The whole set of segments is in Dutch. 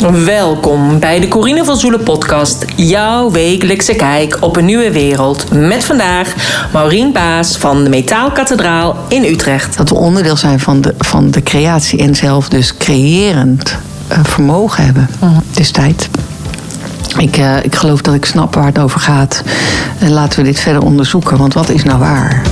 Welkom bij de Corine van Zoelen podcast, jouw wekelijkse kijk op een nieuwe wereld. Met vandaag Maureen Baas van de Metaalkathedraal in Utrecht. Dat we onderdeel zijn van de, van de creatie en zelf dus creërend uh, vermogen hebben. Het is tijd. Ik, uh, ik geloof dat ik snap waar het over gaat. En laten we dit verder onderzoeken, want wat is nou waar?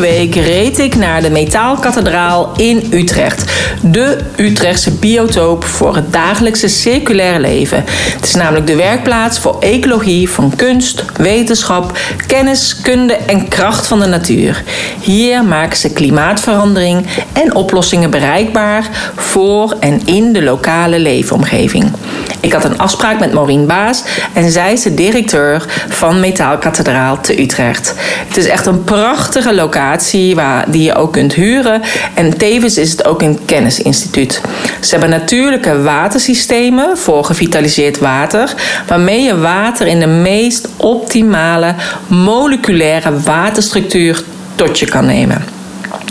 Week reed ik naar de Metaalkathedraal in Utrecht. De Utrechtse biotoop voor het dagelijkse circulaire leven. Het is namelijk de werkplaats voor ecologie van kunst, wetenschap, kennis, kunde en kracht van de natuur. Hier maken ze klimaatverandering en oplossingen bereikbaar voor en in de lokale leefomgeving. Ik had een afspraak met Maureen Baas en zij is de directeur van Metaalkathedraal te Utrecht. Het is echt een prachtige locatie waar, die je ook kunt huren. En tevens is het ook een kennisinstituut. Ze hebben natuurlijke watersystemen voor gevitaliseerd water, waarmee je water in de meest optimale moleculaire waterstructuur tot je kan nemen.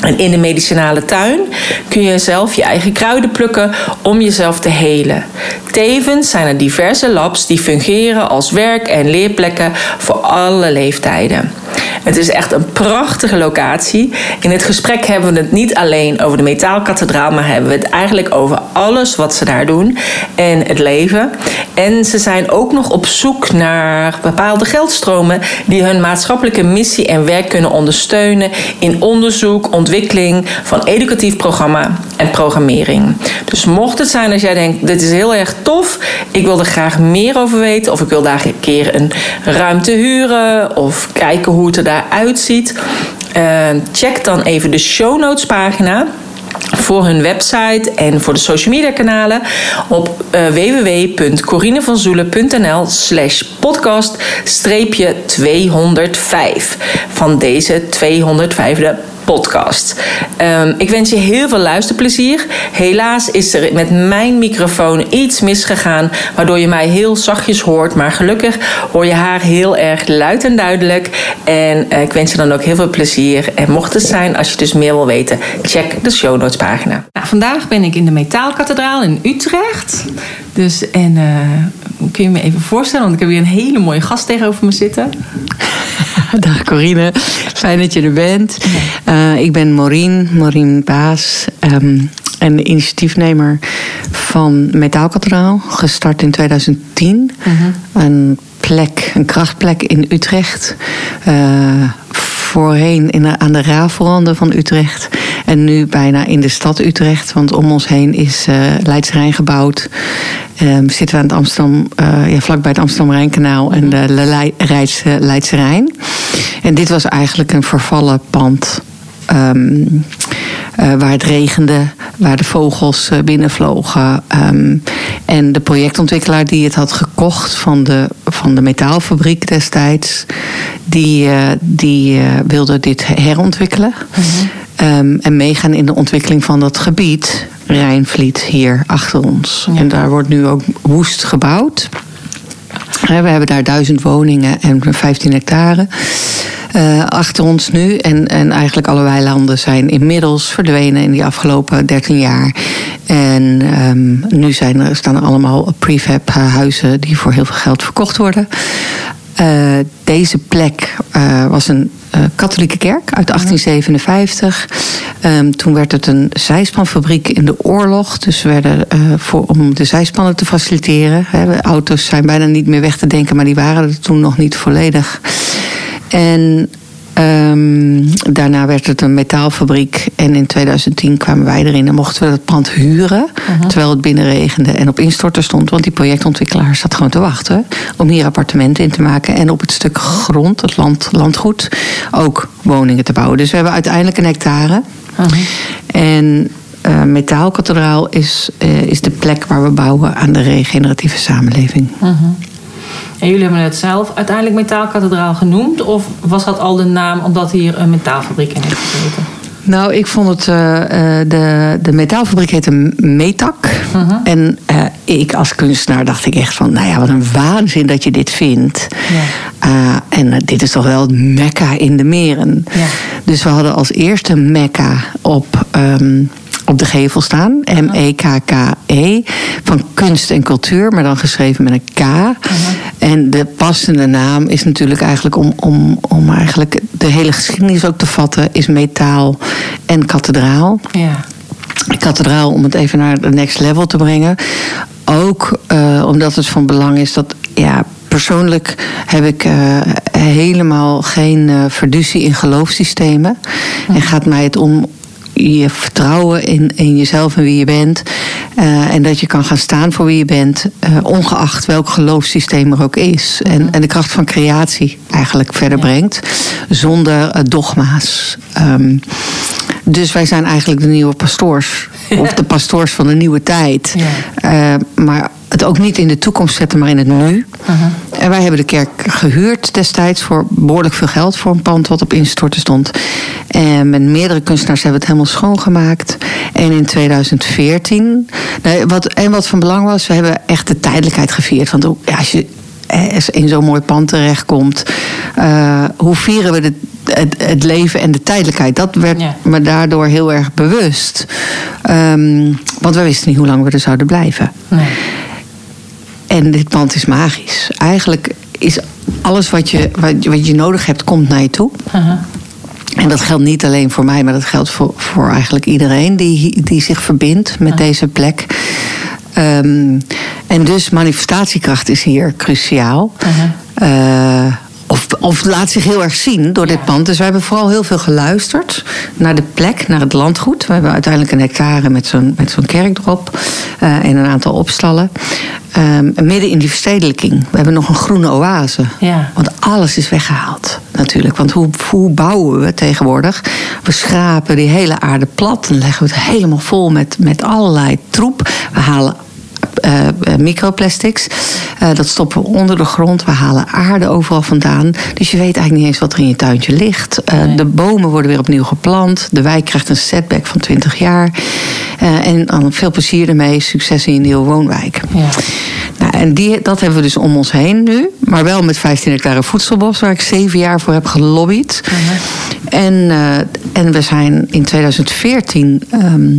En in de medicinale tuin kun je zelf je eigen kruiden plukken om jezelf te helen. Tevens zijn er diverse labs die fungeren als werk- en leerplekken voor alle leeftijden. Het is echt een prachtige locatie. In het gesprek hebben we het niet alleen over de metaalkathedraal, maar hebben we het eigenlijk over alles wat ze daar doen en het leven. En ze zijn ook nog op zoek naar bepaalde geldstromen die hun maatschappelijke missie en werk kunnen ondersteunen in onderzoek, ontwikkeling van educatief programma en programmering. Dus mocht het zijn als jij denkt, dit is heel erg tof, ik wil er graag meer over weten, of ik wil daar een keer een ruimte huren, of kijken hoe het er daar uitziet, uh, check dan even de show notes pagina voor hun website en voor de social media kanalen op uh, www.corinevanzoelen.nl slash podcast 205 van deze 205e podcast. Um, ik wens je heel veel luisterplezier. Helaas is er met mijn microfoon iets misgegaan, waardoor je mij heel zachtjes hoort. Maar gelukkig hoor je haar heel erg luid en duidelijk. En uh, ik wens je dan ook heel veel plezier. En mocht het zijn, als je dus meer wil weten, check de show notes pagina. Nou, vandaag ben ik in de Metaalkathedraal in Utrecht. Dus en uh, kun je me even voorstellen, want ik heb hier een hele mooie gast tegenover me zitten. Dag Corine, fijn dat je er bent. Uh, ik ben Maureen, Maureen Baas. Um, en de initiatiefnemer van Metaalkathedraal, gestart in 2010. Uh-huh. Een plek, een krachtplek in Utrecht. Uh, voorheen in de, aan de rafelranden van Utrecht. En nu bijna in de stad Utrecht. Want om ons heen is uh, Leidse Rijn gebouwd. Um, zitten we aan het Amsterdam, uh, ja, vlakbij het Amsterdam-Rijnkanaal en de Leidse, Leidse Rijn. En dit was eigenlijk een vervallen pand. Um, uh, waar het regende, waar de vogels uh, binnenvlogen. Um, en de projectontwikkelaar die het had gekocht van de, van de metaalfabriek destijds, die, uh, die wilde dit herontwikkelen. Mm-hmm. Um, en meegaan in de ontwikkeling van dat gebied, Rijnvliet, hier achter ons. En daar wordt nu ook woest gebouwd. We hebben daar duizend woningen en 15 hectare. Uh, achter ons nu. En, en eigenlijk alle weilanden zijn inmiddels verdwenen in die afgelopen 13 jaar. En um, nu zijn er, staan er allemaal prefab huizen die voor heel veel geld verkocht worden. Uh, deze plek uh, was een uh, katholieke kerk uit 1857. Um, toen werd het een zijspanfabriek in de oorlog. Dus we werden voor, om de zijspannen te faciliteren. Hè, de auto's zijn bijna niet meer weg te denken, maar die waren er toen nog niet volledig. En um, daarna werd het een metaalfabriek. En in 2010 kwamen wij erin en mochten we het pand huren. Terwijl het binnenregende en op instorten stond. Want die projectontwikkelaar zat gewoon te wachten. Om hier appartementen in te maken. En op het stuk grond, het land, landgoed, ook woningen te bouwen. Dus we hebben uiteindelijk een hectare. En uh, Metaalkathedraal is, uh, is de plek waar we bouwen aan de regeneratieve samenleving. Uh-huh. En jullie hebben het zelf uiteindelijk metaalkathedraal genoemd? Of was dat al de naam omdat hier een metaalfabriek in heeft gezeten? Nou, ik vond het. Uh, de, de metaalfabriek heette Metak. Uh En uh, ik als kunstenaar dacht ik echt van. Nou ja, wat een waanzin dat je dit vindt. Ja. en dit is toch wel het mekka in de meren. Ja. Dus we hadden als eerste mekka op. Um, op de gevel staan. M-E-K-K-E. Van kunst en cultuur, maar dan geschreven met een K. En de passende naam is natuurlijk eigenlijk om, om, om eigenlijk de hele geschiedenis ook te vatten, is metaal en kathedraal. Ja. Kathedraal, om het even naar de next level te brengen. Ook uh, omdat het van belang is dat ja, persoonlijk heb ik uh, helemaal geen uh, verduzie in geloofssystemen. En gaat mij het om je vertrouwen in, in jezelf en wie je bent. Uh, en dat je kan gaan staan voor wie je bent, uh, ongeacht welk geloofssysteem er ook is. En, en de kracht van creatie eigenlijk verder brengt, zonder uh, dogma's. Um, dus wij zijn eigenlijk de nieuwe pastoors. Of de pastoors van de nieuwe tijd. Ja. maar het ook niet in de toekomst zetten, maar in het nu. Uh-huh. En wij hebben de kerk gehuurd destijds voor behoorlijk veel geld voor een pand wat op instorten stond. En met meerdere kunstenaars hebben we het helemaal schoongemaakt. En in 2014, wat, en wat van belang was, we hebben echt de tijdelijkheid gevierd. Want ja, als je in zo'n mooi pand terechtkomt, uh, hoe vieren we de, het, het, leven en de tijdelijkheid? Dat werd me daardoor heel erg bewust. Um, want we wisten niet hoe lang we er zouden blijven. Nee. En dit pand is magisch. Eigenlijk is alles wat je, wat, je nodig hebt, komt naar je toe. En dat geldt niet alleen voor mij, maar dat geldt voor, voor eigenlijk iedereen die, die zich verbindt met deze plek. Um, en dus manifestatiekracht is hier cruciaal. Uh of, of laat zich heel erg zien door dit pand. Dus we hebben vooral heel veel geluisterd naar de plek, naar het landgoed. We hebben uiteindelijk een hectare met zo'n, met zo'n kerk erop uh, en een aantal opstallen. Um, midden in die verstedelijking. We hebben nog een groene oase. Ja. Want alles is weggehaald natuurlijk. Want hoe, hoe bouwen we tegenwoordig? We schrapen die hele aarde plat en leggen we het helemaal vol met, met allerlei troep. We halen microplastics. Uh, dat stoppen we onder de grond. We halen aarde overal vandaan. Dus je weet eigenlijk niet eens wat er in je tuintje ligt. De bomen worden weer opnieuw geplant. De wijk krijgt een setback van 20 jaar. en dan veel plezier ermee. Succes in je nieuwe woonwijk. Ja. Nou, en die, dat hebben we dus om ons heen nu. Maar wel met 15 hectare voedselbos, waar ik zeven jaar voor heb gelobbyd. -huh. En, en we zijn in 2014. Um, ehm,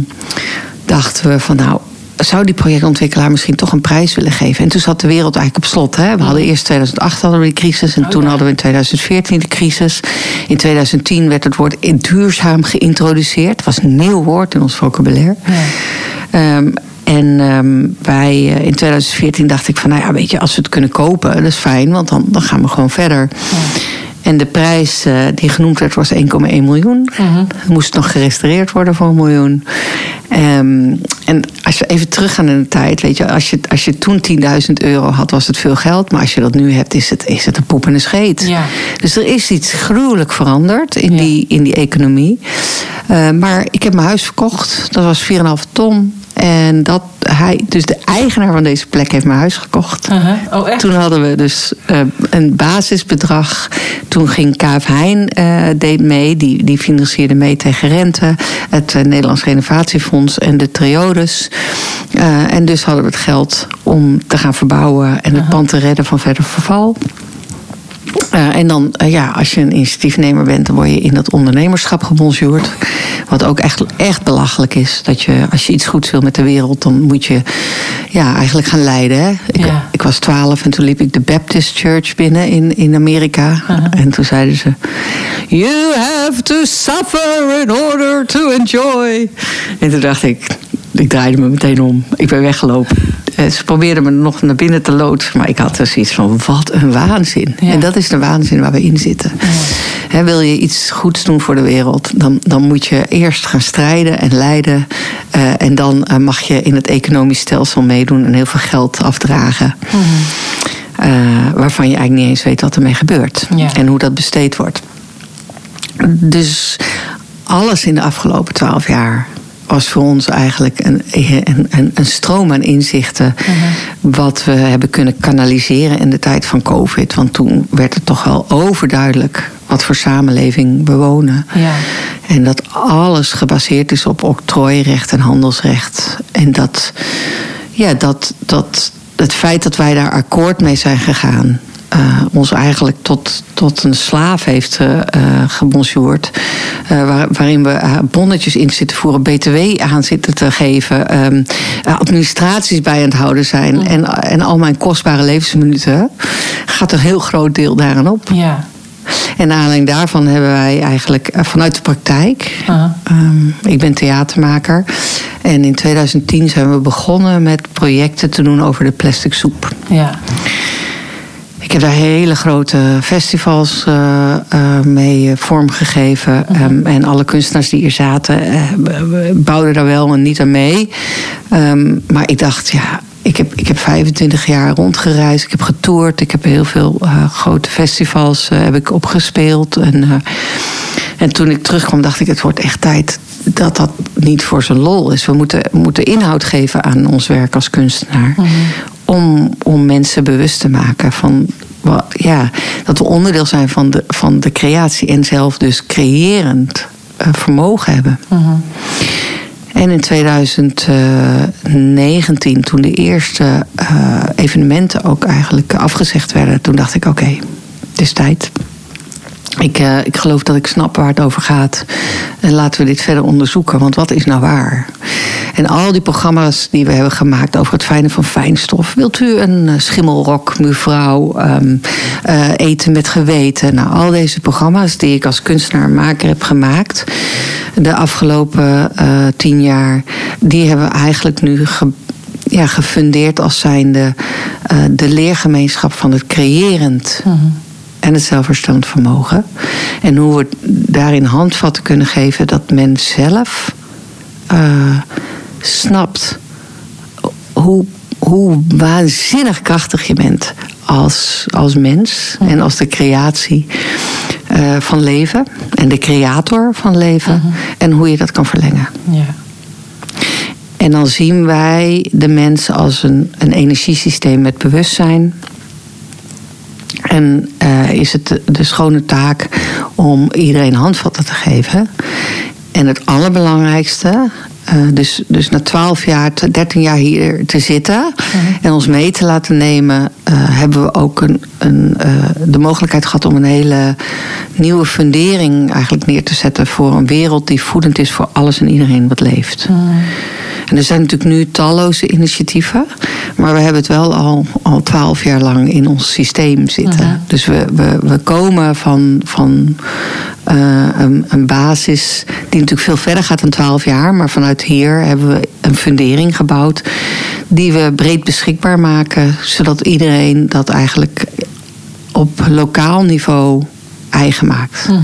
dachten we van nou, zou die projectontwikkelaar misschien toch een prijs willen geven? En toen zat de wereld eigenlijk op slot. Hè? We hadden eerst 2008 hadden we de crisis en oh, toen hadden we in 2014 de crisis. In 2010 werd het woord duurzaam geïntroduceerd. Het was een nieuw woord in ons vocabulaire. Ja. Um, en um, wij uh, in 2014 dacht ik van, nou ja, weet je, als we het kunnen kopen, dat is fijn, want dan, dan gaan we gewoon verder. Ja. En de prijs uh, die genoemd werd was 1,1 miljoen. Uh Moest nog gerestaureerd worden voor een miljoen. Um, en als we even teruggaan in de tijd, weet je, als je, als je toen 10.000 euro had, was het veel geld. Maar als je dat nu hebt, is het, is het een poep en een scheet. Ja. Dus er is iets gruwelijk veranderd in, die, in die economie. Uh, maar ik heb mijn huis verkocht. Dat was 4,5 ton. En dat hij, dus de eigenaar van deze plek heeft mijn huis gekocht. Uh -huh. oh, echt? Toen hadden we dus uh, een basisbedrag. Toen ging KF Heijn uh, deed mee, die, die financierde mee tegen rente. Het uh, Nederlands Renovatiefonds en de Triodes. en dus hadden we het geld om te gaan verbouwen en het -huh. pand te redden van verder verval. Uh, en dan, uh, ja, als je een initiatiefnemer bent, dan word je in dat ondernemerschap gebonjourd. Wat ook echt, echt belachelijk is. Dat je, als je iets goeds wil met de wereld, dan moet je ja, eigenlijk gaan leiden. Hè? Ik, ja. ik was twaalf en toen liep ik de Baptist Church binnen in, in Amerika. Uh -huh. En toen zeiden ze: You have to suffer in order to enjoy. En toen dacht ik, ik draaide me meteen om. Ik ben weggelopen. Eh, ze probeerden me nog naar binnen te loodsen. Maar ik had er zoiets van, wat een waanzin. Ja. En dat is de waanzin waar we in zitten. Ja. He, wil je iets goeds doen voor de wereld... dan, dan moet je eerst gaan strijden en lijden. Uh, en dan uh, mag je in het economisch stelsel meedoen... en heel veel geld afdragen. Mm. Uh, waarvan je eigenlijk niet eens weet wat ermee gebeurt. Ja. En hoe dat besteed wordt. Dus alles in de afgelopen twaalf jaar was voor ons eigenlijk een, een, een, een stroom aan inzichten. Uh -huh. Wat we hebben kunnen kanaliseren in de tijd van COVID. Want toen werd het toch wel overduidelijk wat voor samenleving we wonen. Ja. En dat alles gebaseerd is op octrooirecht en handelsrecht. En dat, ja, dat, dat het feit dat wij daar akkoord mee zijn gegaan. Uh, ons eigenlijk tot, tot een slaaf heeft uh, gebonjourd. Uh, waar, waarin we bonnetjes in zitten voeren, btw aan zitten te geven, um, administraties bij aan het houden zijn en, en al mijn kostbare levensminuten, gaat een heel groot deel daaraan op. Ja. En naar aanleiding daarvan hebben wij eigenlijk vanuit de praktijk. Um, ik ben theatermaker. En in 2010 zijn we begonnen met projecten te doen over de plastic soep. Ja. Ik heb daar hele grote festivals uh, uh, mee vormgegeven. Uh -huh. um, en alle kunstenaars die hier zaten bouwden daar wel en niet aan mee. Um, maar ik dacht, ja, ik heb, ik heb 25 jaar rondgereisd. Ik heb getoerd. Ik heb heel veel uh, grote festivals uh, heb ik opgespeeld. En, uh, en toen ik terugkwam, dacht ik: het wordt echt tijd dat dat niet voor zijn lol is. We moeten, moeten inhoud geven aan ons werk als kunstenaar. -huh. Om, om mensen bewust te maken van. Ja, dat we onderdeel zijn van de, van de creatie en zelf dus creërend vermogen hebben. -huh. En in 2019, toen de eerste uh, evenementen ook eigenlijk afgezegd werden, toen dacht ik: oké, okay, het is tijd. Ik, uh, ik geloof dat ik snap waar het over gaat. En laten we dit verder onderzoeken, want wat is nou waar? En al die programma's die we hebben gemaakt over het fijne van fijnstof. Wilt u een schimmelrok, mevrouw, uh, eten met geweten? Nou, al deze programma's die ik als kunstenaar maker heb gemaakt de afgelopen tien jaar, die hebben we eigenlijk nu ja, gefundeerd als zijnde de leergemeenschap van het creërend. -huh. En het zelfherstellend vermogen. En hoe we daarin handvatten kunnen geven dat men zelf uh, snapt hoe, hoe waanzinnig krachtig je bent als, als mens en als de creatie uh, van leven en de creator van leven Mhm. uh -huh. en hoe je dat kan verlengen. Ja. En dan zien wij de mens als een, een energiesysteem met bewustzijn. En uh, is het de schone taak om iedereen handvatten te geven. En het allerbelangrijkste, uh, dus, dus na 12 jaar, 13 jaar hier te zitten Mhm. en ons mee te laten nemen, uh, hebben we ook een, een, uh, de mogelijkheid gehad om een hele nieuwe fundering eigenlijk neer te zetten voor een wereld die voedend is voor alles en iedereen wat leeft. Mhm. En er zijn natuurlijk nu talloze initiatieven, maar we hebben het wel al, al 12 jaar lang in ons systeem zitten. Mhm. Dus we, we, we komen van, van een, een, basis die natuurlijk veel verder gaat dan 12 jaar. Maar vanuit hier hebben we een fundering gebouwd die we breed beschikbaar maken. Zodat iedereen dat eigenlijk op lokaal niveau eigen maakt. Mhm.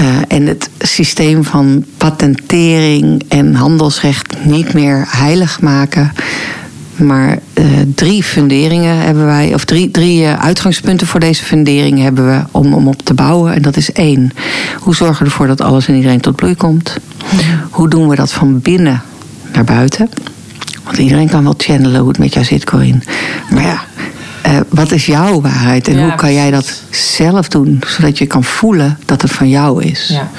Uh, en het systeem van patentering en handelsrecht niet meer heilig maken. Maar uh, drie funderingen hebben wij, of drie, drie uh, uitgangspunten voor deze fundering hebben we om, om op te bouwen. En dat is één. Hoe zorgen we ervoor dat alles en iedereen tot bloei komt? Mhm. Hoe doen we dat van binnen naar buiten? Want iedereen kan wel channelen hoe het met jou zit, Corinne. Maar ja, uh, wat is jouw waarheid en Ja, hoe kan jij dat zelf doen, zodat je kan voelen dat het van jou is? Ja.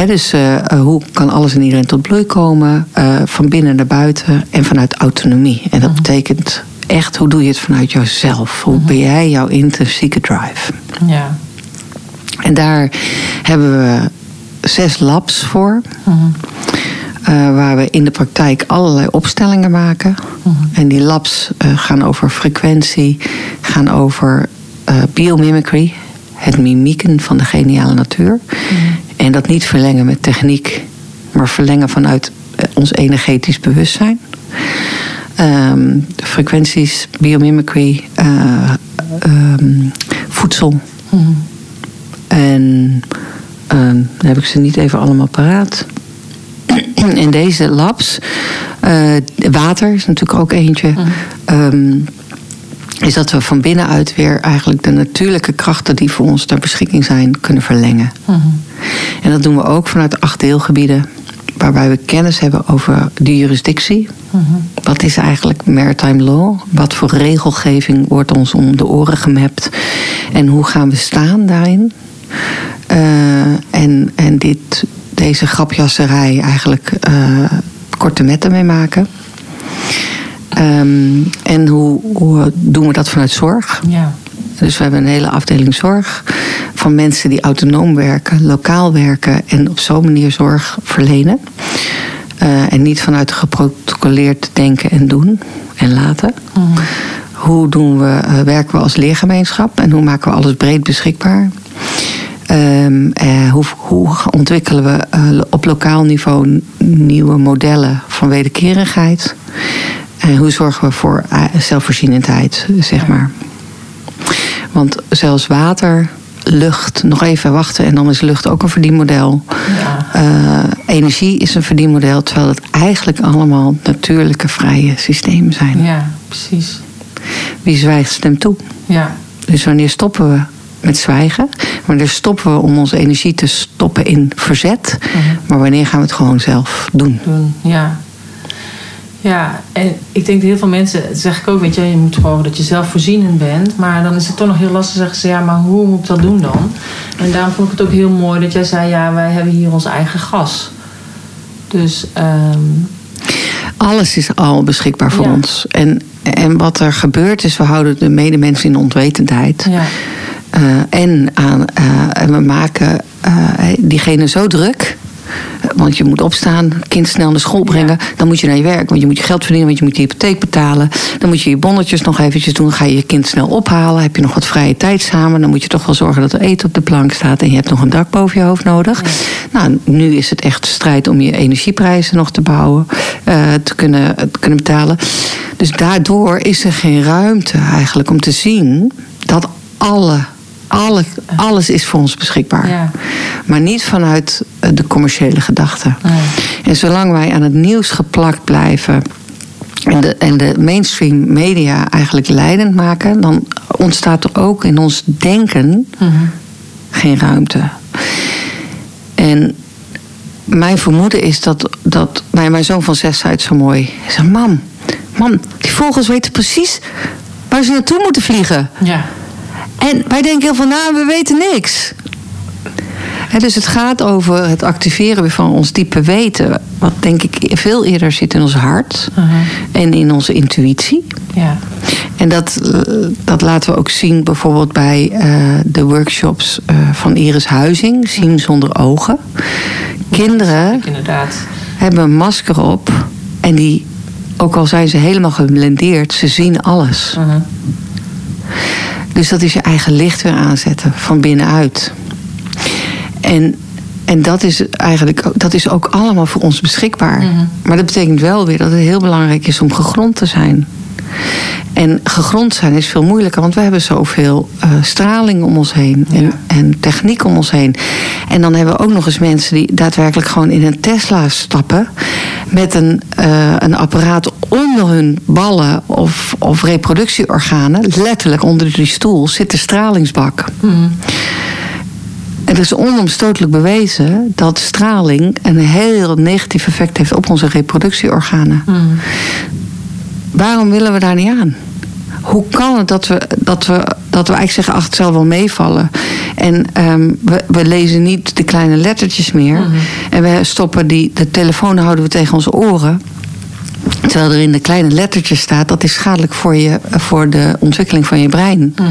He, dus uh, hoe kan alles en iedereen tot bloei komen, uh, van binnen naar buiten en vanuit autonomie? En dat Mhm. betekent echt, hoe doe je het vanuit jouzelf? Hoe ben jij jouw intrinsieke drive? Ja. En daar hebben we zes labs voor. Mhm. Uh, waar we in de praktijk allerlei opstellingen maken. Mhm. En die labs gaan over frequentie, gaan over biomimicry, het mimieken van de geniale natuur. En dat niet verlengen met techniek, maar verlengen vanuit eh, ons energetisch bewustzijn. Um, frequenties, biomimicry, um, voedsel. Mhm. En um, dan heb ik ze niet even allemaal paraat in deze labs. Uh, water is natuurlijk ook eentje. Mhm. Is dat we van binnenuit weer eigenlijk de natuurlijke krachten die voor ons ter beschikking zijn, kunnen verlengen. Mhm. En dat doen we ook vanuit acht deelgebieden. Waarbij we kennis hebben over de jurisdictie. Mhm. Wat is eigenlijk maritime law? Wat voor regelgeving wordt ons om de oren gemapt? En hoe gaan we staan daarin? Uh, en en dit, deze grapjasserij eigenlijk uh, korte metten mee maken. Um, en hoe, hoe doen we dat vanuit zorg? Ja. Dus we hebben een hele afdeling zorg van mensen die autonoom werken, lokaal werken en op zo'n manier zorg verlenen. Uh, en niet vanuit geprotocoleerd denken en doen en laten. Mm. Hoe doen we, uh, werken we als leergemeenschap en hoe maken we alles breed beschikbaar? Um, uh, hoe, hoe, ontwikkelen we op lokaal niveau nieuwe modellen van wederkerigheid? En hoe zorgen we voor zelfvoorzienendheid, zeg maar? Want zelfs water, lucht, nog even wachten en dan is lucht ook een verdienmodel. Ja. Uh, energie is een verdienmodel, terwijl het eigenlijk allemaal natuurlijke, vrije systemen zijn. Ja, precies. Wie zwijgt, stemt toe. Ja. Dus wanneer stoppen we met zwijgen? Wanneer stoppen we om onze energie te stoppen in verzet? Mhm. Maar wanneer gaan we het gewoon zelf doen? Doen, ja. Ja, en ik denk dat heel veel mensen, dat zeg ik ook, weet je, je moet gewoon dat je zelfvoorzienend bent. Maar dan is het toch nog heel lastig zeggen ze, ja, maar hoe moet ik dat doen dan? En daarom vond ik het ook heel mooi dat jij zei, ja, wij hebben hier ons eigen gas. Dus. Um... Alles is al beschikbaar voor Ja. ons. En, en wat er gebeurt is, we houden de medemens in onwetendheid. Ja, Uh, en, aan, uh, en we maken uh, diegene zo druk. Want je moet opstaan, kind snel naar school brengen. Dan moet je naar je werk, want je moet je geld verdienen, want je moet je hypotheek betalen. Dan moet je je bonnetjes nog eventjes doen. Dan ga je je kind snel ophalen. Heb je nog wat vrije tijd samen. Dan moet je toch wel zorgen dat er eten op de plank staat. En je hebt nog een dak boven je hoofd nodig. Nou, nu is het echt strijd om je energieprijzen nog te bouwen. eh, te, kunnen, te kunnen betalen. Dus daardoor is er geen ruimte eigenlijk om te zien dat alle alle, alles is voor ons beschikbaar. Ja. Maar niet vanuit eh, de commerciële gedachte. Nee. En zolang wij aan het nieuws geplakt blijven. En de, en de mainstream media eigenlijk leidend maken, dan ontstaat er ook in ons denken Mhm. geen ruimte. En mijn vermoeden is dat, dat nou, mijn zoon van zes zei het zo mooi. Hij mam, mam, die vogels weten precies waar ze naartoe moeten vliegen. Ja. En wij denken heel van, nou, we weten niks. Dus het gaat over het activeren van ons diepe weten. Wat denk ik veel eerder zit in ons hart. Mhm. En in onze intuïtie. Ja. En dat, eh, dat laten we ook zien bijvoorbeeld bij eh, de workshops eh, van Iris Huizing. Zien zonder ogen. Kinderen Inderdaad. hebben een masker op. En die, ook al zijn ze helemaal geblendeerd, ze zien alles. Mhm. Dus dat is je eigen licht weer aanzetten van binnenuit. En, en dat is eigenlijk ook- dat is ook allemaal voor ons beschikbaar. Mhm. Maar dat betekent wel weer dat het heel belangrijk is om gegrond te zijn. En gegrond zijn is veel moeilijker, want we hebben zoveel eh, straling om ons heen en, Ja. en techniek om ons heen. En dan hebben we ook nog eens mensen die daadwerkelijk gewoon in een Tesla stappen met een, eh, een apparaat onder hun ballen of, of reproductieorganen, letterlijk onder die stoel, zit de stralingsbak. En het is onomstotelijk bewezen dat straling een heel negatief effect heeft op onze reproductieorganen. Mhm. Waarom willen we daar niet aan? Hoe kan het dat we, dat we, dat we eigenlijk zeggen, ach, het zal wel meevallen. En ehm, we, we lezen niet de kleine lettertjes meer. Mhm. En we stoppen die, de telefoon houden we tegen onze oren. Terwijl er in de kleine lettertjes staat, dat is schadelijk voor, je, voor de ontwikkeling van je brein. Mhm.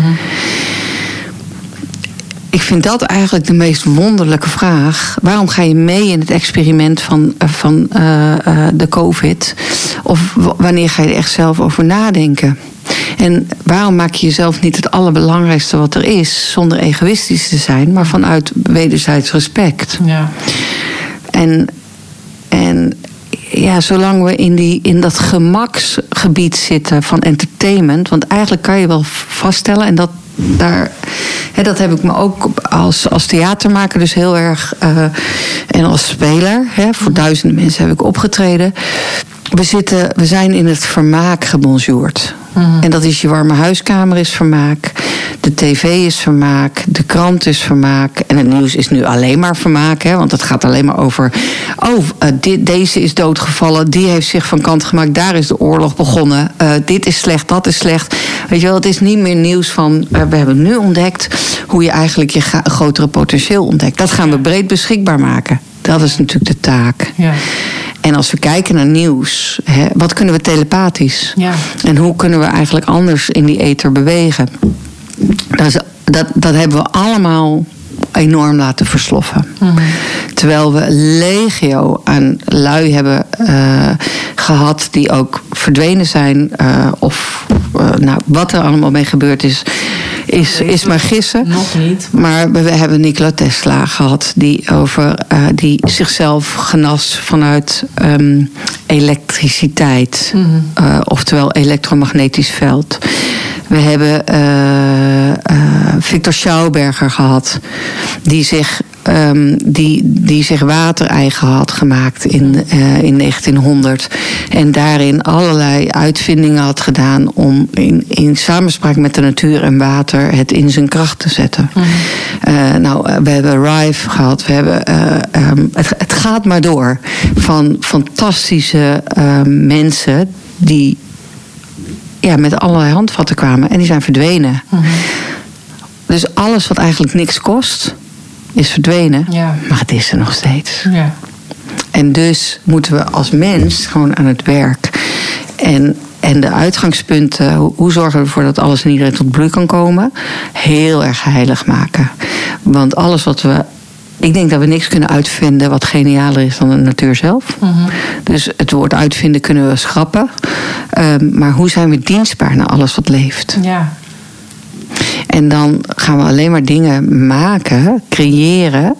Ik vind dat eigenlijk de meest wonderlijke vraag. Waarom ga je mee in het experiment van, eh, van eh, eh, de COVID? Of wanneer ga je er echt zelf over nadenken? En waarom maak je jezelf niet het allerbelangrijkste wat er is, zonder egoïstisch te zijn, maar vanuit wederzijds respect? Ja. En, en ja, zolang we in, die, in dat gemaksgebied zitten van entertainment. Want eigenlijk kan je wel vaststellen, en dat, daar, hè, dat heb ik me ook als, als theatermaker dus heel erg. eh, en als speler, hè, voor duizenden mensen heb ik opgetreden. We, zitten, we zijn in het vermaak gebonjourd. En dat is je warme huiskamer is vermaak. De tv is vermaak, de krant is vermaak. En het nieuws is nu alleen maar vermaak. Hè, want het gaat alleen maar over. Oh, dit, deze is doodgevallen. Die heeft zich van kant gemaakt. Daar is de oorlog begonnen. Uh, dit is slecht, dat is slecht. Weet je wel, het is niet meer nieuws van. Uh, we hebben nu ontdekt hoe je eigenlijk je grotere potentieel ontdekt. Dat gaan we breed beschikbaar maken. Dat is natuurlijk de taak. Ja. En als we kijken naar nieuws, hè, wat kunnen we telepathisch? Ja. En hoe kunnen we eigenlijk anders in die ether bewegen? Dat, is, dat, dat hebben we allemaal enorm laten versloffen. Mm -hmm. Terwijl we legio aan lui hebben uh, gehad die ook verdwenen zijn. Uh, of uh, nou, wat er allemaal mee gebeurd is, is, is maar gissen. Nog niet. Maar we hebben Nikola Tesla gehad, die, over, die zichzelf genas vanuit um, elektriciteit. Mm -hmm. oftewel elektromagnetisch veld. We hebben uh, uh, Victor Schauberger gehad, die zich, um, die, die zich watereigen had gemaakt in, uh, in 1900. En daarin allerlei uitvindingen had gedaan om in, in samenspraak met de natuur en water het in zijn kracht te zetten. Mm. nou, we hebben Rive gehad, we hebben, um, het, het gaat maar door. Van fantastische mensen die ja, met allerlei handvatten kwamen. En die zijn verdwenen. Mm -hmm. Dus alles wat eigenlijk niks kost, is verdwenen. Ja. Maar het is er nog steeds. Ja. En dus moeten we als mens gewoon aan het werk. En, en de uitgangspunten, hoe zorgen we ervoor dat alles en iedereen tot bloei kan komen? Heel erg heilig maken. Want alles wat we ik denk dat we niks kunnen uitvinden wat genialer is dan de natuur zelf. Mm -hmm. Dus het woord uitvinden kunnen we schrappen. Um, maar hoe zijn we dienstbaar naar alles wat leeft? Ja. En dan gaan we alleen maar dingen maken, creëren.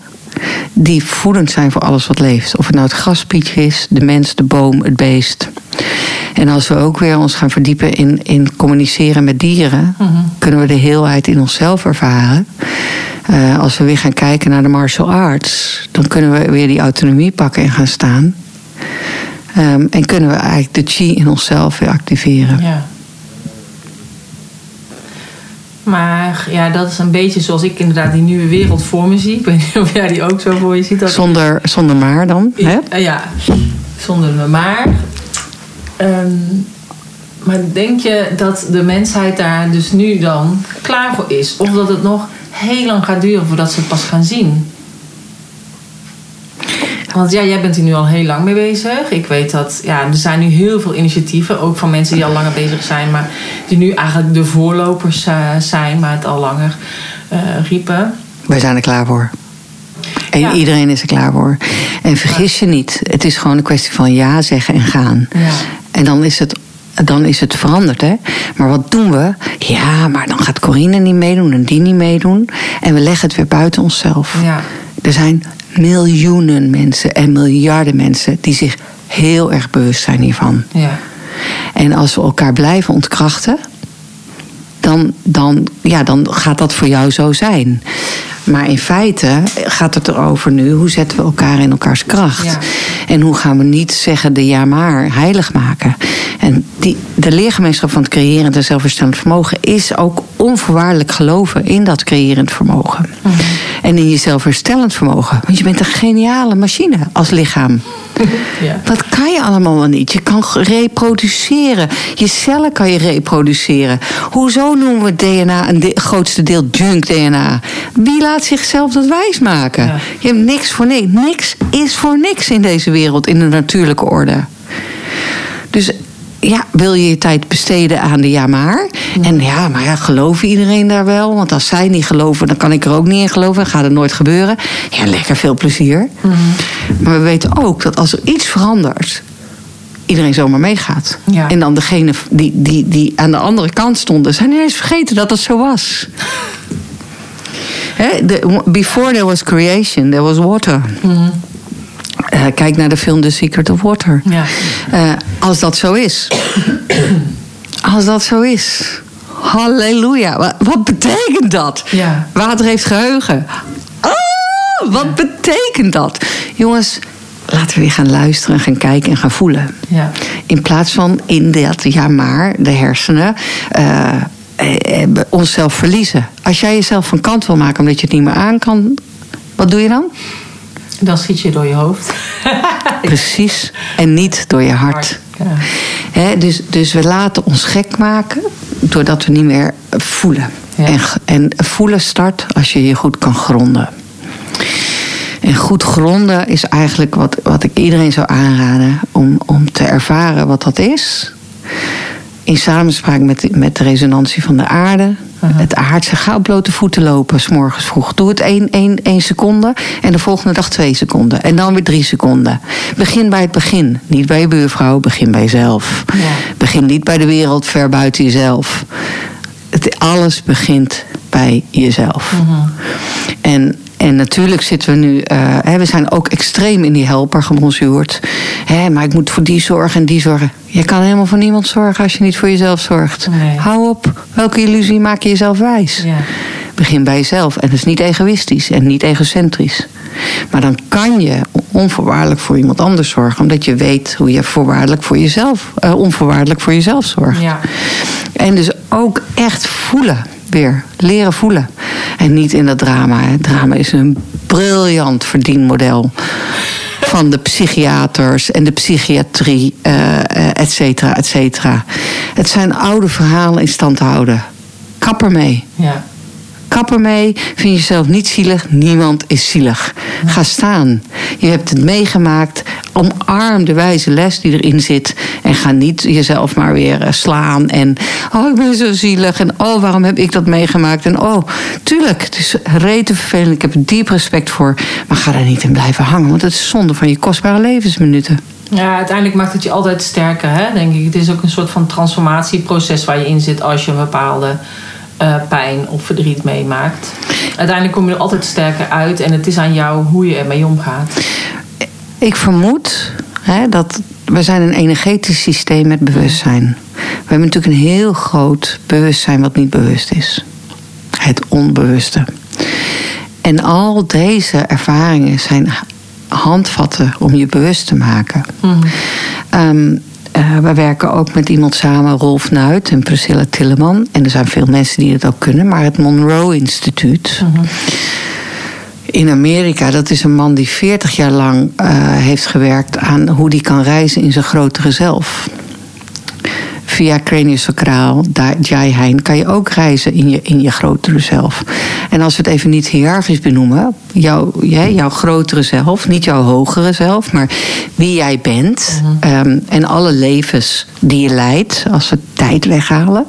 Die voedend zijn voor alles wat leeft. Of het nou het graspietje is, de mens, de boom, het beest. En als we ook weer ons gaan verdiepen in, in communiceren met dieren, mm -hmm. kunnen we de heelheid in onszelf ervaren. Uh, als we weer gaan kijken naar de martial arts, dan kunnen we weer die autonomie pakken en gaan staan. Um, en kunnen we eigenlijk de chi in onszelf weer activeren. Ja. Maar ja, dat is een beetje zoals ik inderdaad die nieuwe wereld voor me zie. Ik weet niet of jij die ook zo voor je ziet. Dat zonder, zonder maar dan? Hè? Ja, zonder me maar. Um, maar denk je dat de mensheid daar dus nu dan klaar voor is? Of dat het nog heel lang gaat duren voordat ze het pas gaan zien? Want ja, jij bent hier nu al heel lang mee bezig. Ik weet dat ja, er zijn nu heel veel initiatieven, ook van mensen die al langer bezig zijn, maar die nu eigenlijk de voorlopers uh, zijn, maar het al langer uh, riepen. Wij zijn er klaar voor. En ja. iedereen is er klaar voor. En vergis je niet, het is gewoon een kwestie van ja zeggen en gaan. Ja. En dan is het dan is het veranderd. Hè? Maar wat doen we? Ja, maar dan gaat Corine niet meedoen en die niet meedoen. En we leggen het weer buiten onszelf. Ja. Er zijn miljoenen mensen en miljarden mensen die zich heel erg bewust zijn hiervan. Ja. En als we elkaar blijven ontkrachten, dan, dan, ja, dan gaat dat voor jou zo zijn. Maar in feite gaat het erover nu, hoe zetten we elkaar in elkaars kracht? Ja. En hoe gaan we niet zeggen de ja maar heilig maken? En die, de leergemeenschap van het creërend en zelfherstellend vermogen is ook onvoorwaardelijk geloven in dat creërend vermogen. Mm -hmm. En in je zelfherstellend vermogen. Want je bent een geniale machine als lichaam. Ja. Dat kan je allemaal wel niet. Je kan reproduceren. Je cellen kan je reproduceren. Hoezo noemen we DNA een de grootste deel junk DNA? Wie laat zichzelf dat wijsmaken? Ja. Je hebt niks voor niks. Niks is voor niks in deze wereld, in de natuurlijke orde. Dus ja, wil je je tijd besteden aan de ja maar? Ja. En ja, maar ja, gelooft iedereen daar wel? Want als zij niet geloven, dan kan ik er ook niet in geloven. Gaat het nooit gebeuren. Ja, lekker veel plezier. Mm. Maar we weten ook dat als er iets verandert, iedereen zomaar meegaat. Ja. En dan degene die, die, die aan de andere kant stonden, zijn ineens vergeten dat het zo was. He, the, before there was creation, there was water. Mm. Uh, kijk naar de film The Secret of Water. Ja. Uh, als dat zo is. als dat zo is. Halleluja. Wat, wat betekent dat? Ja. Water heeft geheugen. Oh, wat ja. betekent dat? Jongens, laten we weer gaan luisteren, gaan kijken en gaan voelen. Ja. In plaats van in dat ja maar, de hersenen. Uh, eh, onszelf verliezen. Als jij jezelf van kant wil maken omdat je het niet meer aan kan, wat doe je dan? Dan schiet je door je hoofd. Precies. En niet door je hart. Ja. dus, dus we laten ons gek maken doordat we niet meer voelen. En, en voelen start als je je goed kan gronden. En goed gronden is eigenlijk wat, wat ik iedereen zou aanraden om, om te ervaren wat dat is. In samenspraak met, met de resonantie van de aarde. Het aardse. Ga op blote voeten lopen, s morgens vroeg. Doe het één, seconde en de volgende dag twee seconden. En dan weer drie seconden. Begin bij het begin. Niet bij je buurvrouw, begin bij jezelf. Ja. Begin niet bij de wereld, ver buiten jezelf. Het, alles begint bij jezelf. Mhm. En en natuurlijk zitten we nu, uh, we zijn ook extreem in die helper gebonzuurd. maar ik moet voor die zorgen en die zorgen. Je kan helemaal voor niemand zorgen als je niet voor jezelf zorgt. Hou op. Welke illusie maak je jezelf wijs? Ja. Begin bij jezelf. En dat is niet egoïstisch en niet egocentrisch. Maar dan kan je onvoorwaardelijk voor iemand anders zorgen, omdat je weet hoe je voorwaardelijk voor jezelf, uh, onvoorwaardelijk voor jezelf zorgt. Ja. En dus ook echt voelen weer leren voelen. En niet in dat drama. Het drama is een briljant verdienmodel van de psychiaters en de psychiatrie, uh, et cetera, et cetera. Het zijn oude verhalen in stand houden. Kap ermee. Ja. Kap ermee. Vind jezelf niet zielig. Niemand is zielig. Ga staan. Je hebt het meegemaakt. Omarm de wijze les die erin zit. En ga niet jezelf maar weer eh, slaan. En oh, ik ben zo zielig. En oh, waarom heb ik dat meegemaakt? En oh, tuurlijk, het is rete vervelend. Ik heb er diep respect voor. Maar ga daar niet in blijven hangen. Want het is zonde van je kostbare levensminuten. Ja, uiteindelijk maakt het je altijd sterker, hè, denk ik. Het is ook een soort van transformatieproces waar je in zit als je een bepaalde uh, pijn of verdriet meemaakt. Uiteindelijk kom je er altijd sterker uit en het is aan jou hoe je ermee omgaat. Ik vermoed hè, dat we zijn een energetisch systeem met bewustzijn. We hebben natuurlijk een heel groot bewustzijn wat niet bewust is. Het onbewuste. En al deze ervaringen zijn handvatten om je bewust te maken. Mm. Uh, we werken ook met iemand samen, Rolf Nuit en Priscilla Tilleman. En er zijn veel mensen die het ook kunnen, maar het Monroe Instituut. In Amerika, dat is een man die 40 jaar lang uh, heeft gewerkt aan hoe die kan reizen in zijn grotere zelf via craniosacraal, Jai Hein, kan je ook reizen in je, in je grotere zelf. En als we het even niet hiërarchisch benoemen, jouw, jij, jouw grotere zelf, niet jouw hogere zelf, maar wie jij bent mhm. ehm, en alle levens die je leidt, als we tijd weghalen,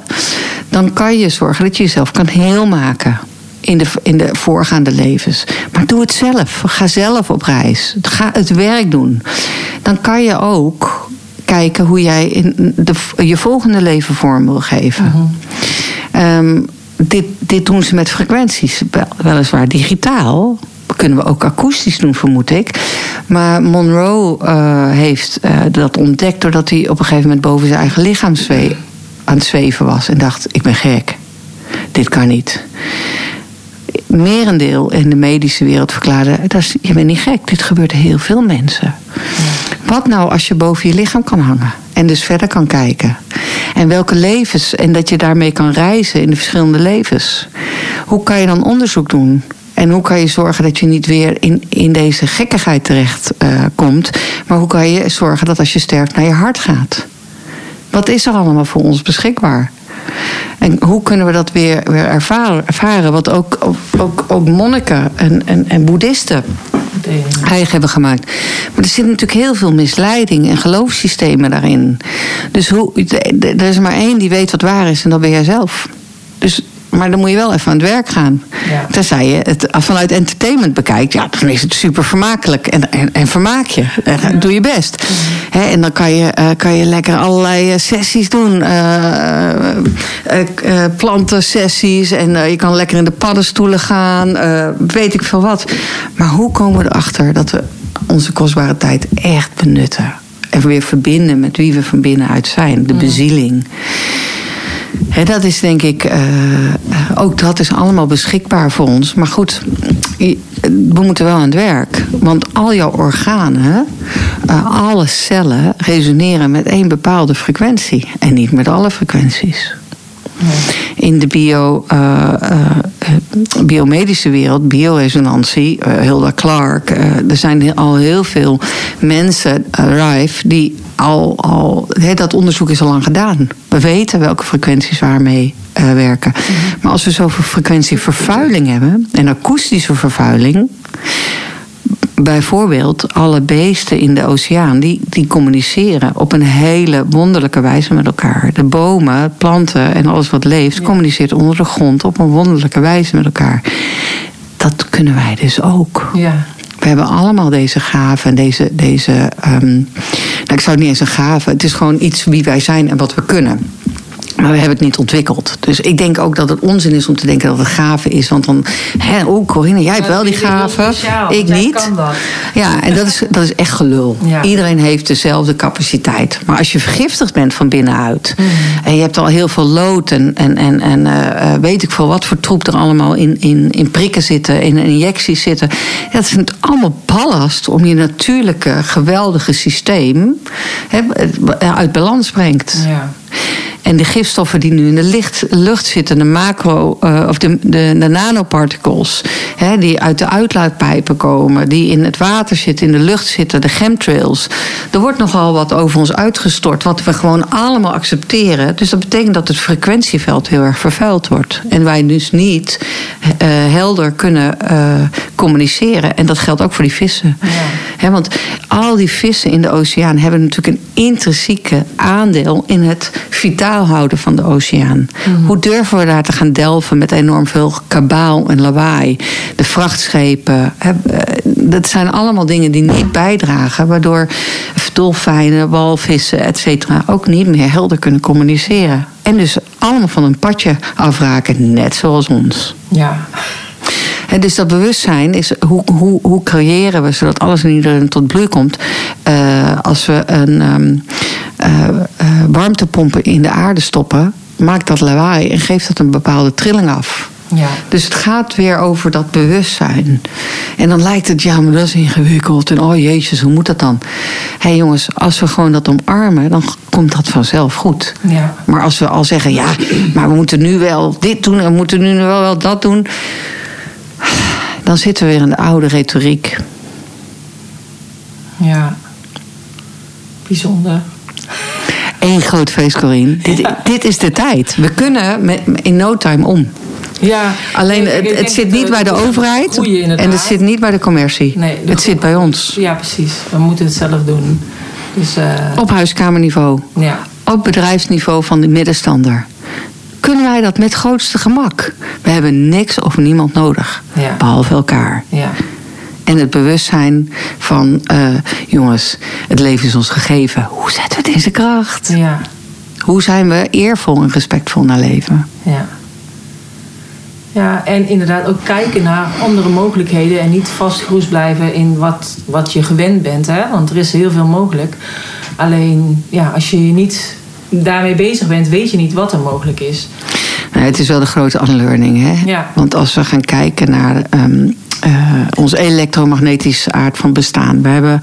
dan kan je zorgen dat je jezelf kan heel maken in de, in de voorgaande levens. Maar doe het zelf. Ga zelf op reis. Ga het werk doen. Dan kan je ook kijken hoe jij in de, je volgende leven vorm wil geven. Mhm. Ehm, dit, dit doen ze met frequenties, weliswaar digitaal. Kunnen we ook akoestisch doen, vermoed ik. Maar Monroe uh, heeft uh, dat ontdekt doordat hij op een gegeven moment boven zijn eigen lichaam aan het zweven was. En dacht: Ik ben gek. Dit kan niet merendeel in de medische wereld verklaarde: dat is, je bent niet gek, dit gebeurt heel veel mensen. Wat nou als je boven je lichaam kan hangen en dus verder kan kijken? En welke levens, en dat je daarmee kan reizen in de verschillende levens. Hoe kan je dan onderzoek doen? En hoe kan je zorgen dat je niet weer in, in deze gekkigheid terecht uh, komt? Maar hoe kan je zorgen dat als je sterft naar je hart gaat? Wat is er allemaal voor ons beschikbaar? En hoe kunnen we dat weer, weer ervaren, ervaren? Wat ook, ook, ook monniken en, en, en boeddhisten eigen hebben gemaakt. Maar er zit natuurlijk heel veel misleiding en geloofssystemen daarin. Dus hoe, er is maar één die weet wat waar is en dat ben jij zelf. Maar dan moet je wel even aan het werk gaan. Ja. Tenzij je het vanuit entertainment bekijkt, ja, dan is het super vermakelijk. En, en, en vermaak je. En doe je best. en dan kan je, uh, kan je lekker allerlei eh, sessies doen. Uh, plantensessies. En je kan lekker in de paddenstoelen gaan. weet ik veel wat. Maar hoe komen we erachter dat we onze kostbare tijd echt benutten? En weer verbinden met wie we van binnenuit zijn. De bezieling dat is denk ik, uh, ook dat is allemaal beschikbaar voor ons. Maar goed, we moeten wel aan het werk. Want al jouw organen, uh, alle cellen resoneren met één bepaalde frequentie. En niet met alle frequenties. In de bio, uh, biomedische wereld, bioresonantie, Hilda Clark. er zijn al heel veel mensen, Rife, die al, al dat onderzoek is al lang gedaan. We weten welke frequenties waarmee werken. Mhm. Maar als we zoveel frequentievervuiling hebben en akoestische vervuiling bijvoorbeeld alle beesten in de oceaan, die, die communiceren op een hele wonderlijke wijze met elkaar. De bomen, planten en alles wat leeft, communiceert onder de grond op een wonderlijke wijze met elkaar. Dat kunnen wij dus ook. Ja. We hebben allemaal deze gaven deze. deze um, nou, ik zou het niet eens een gave, het is gewoon iets wie wij zijn en wat we kunnen. Maar we hebben het niet ontwikkeld. Dus ik denk ook dat het onzin is om te denken dat het gave is. Want dan, hè, oh Corinne, jij hebt wel die gave. Ik niet. Ja, en dat is, dat is echt gelul. Iedereen heeft dezelfde capaciteit. Maar als je vergiftigd bent van binnenuit. Mhm. en je hebt al heel veel lood en, en, en, en uh, weet ik veel wat voor troep er allemaal in, in, in prikken zitten, in injecties zitten. Dat is allemaal ballast om je natuurlijke, geweldige systeem hè, uit balans brengt. Ja. En de gifstoffen die nu in de licht, lucht zitten, de macro, uh, of de, de, de nanoparticles, hè, die uit de uitlaatpijpen komen, die in het water zitten, in de lucht zitten, de chemtrails. Er wordt nogal wat over ons uitgestort, wat we gewoon allemaal accepteren. Dus dat betekent dat het frequentieveld heel erg vervuild wordt. En wij dus niet uh, helder kunnen uh, communiceren. En dat geldt ook voor die vissen. Ja. want al die vissen in de oceaan hebben natuurlijk een intrinsieke aandeel in het vitaal houden van de oceaan. Mhm. Hoe durven we daar te gaan delven met enorm veel kabaal en lawaai? De vrachtschepen. Eh, dat zijn allemaal dingen die niet bijdragen, waardoor dolfijnen, walvissen, et cetera, ook niet meer helder kunnen communiceren. En dus allemaal van een padje afraken, net zoals ons. Ja. En dus dat bewustzijn is hoe, hoe, hoe creëren we zodat alles en iedereen tot bloei komt. Uh, als we een um, uh, uh, warmtepompen in de aarde stoppen, maakt dat lawaai en geeft dat een bepaalde trilling af. Ja. Dus het gaat weer over dat bewustzijn. En dan lijkt het, ja, maar dat is ingewikkeld. En oh jezus, hoe moet dat dan? Hé hey jongens, als we gewoon dat omarmen, dan komt dat vanzelf goed. Ja. Maar als we al zeggen, ja, maar we moeten nu wel dit doen en we moeten nu wel, wel dat doen dan zitten we weer in de oude retoriek. Ja, bijzonder. Eén groot feest, Corine. Dit, dit is de tijd. We kunnen met, in no time om. Ja, Alleen het, het zit niet bij de overheid en het zit niet bij de commercie. Nee, het zit bij ons. Ja, precies. We moeten het zelf doen. Dus, uh... Op huiskamerniveau. Ja. Op bedrijfsniveau van de middenstander kunnen wij dat met grootste gemak. We hebben niks of niemand nodig, behalve elkaar. Ja. En het bewustzijn van, uh, jongens, het leven is ons gegeven. Hoe zetten we deze kracht? Ja. Hoe zijn we eervol en respectvol naar leven? Ja. Ja, en inderdaad ook kijken naar andere mogelijkheden en niet vastgeroest blijven in wat, wat je gewend bent. Hè? Want er is heel veel mogelijk. Alleen, ja, als je je niet daarmee bezig bent, weet je niet wat er mogelijk is. Nou, het is wel de grote unlearning. Hè? Ja. Want als we gaan kijken naar um, uh, ons elektromagnetische aard van bestaan. We hebben,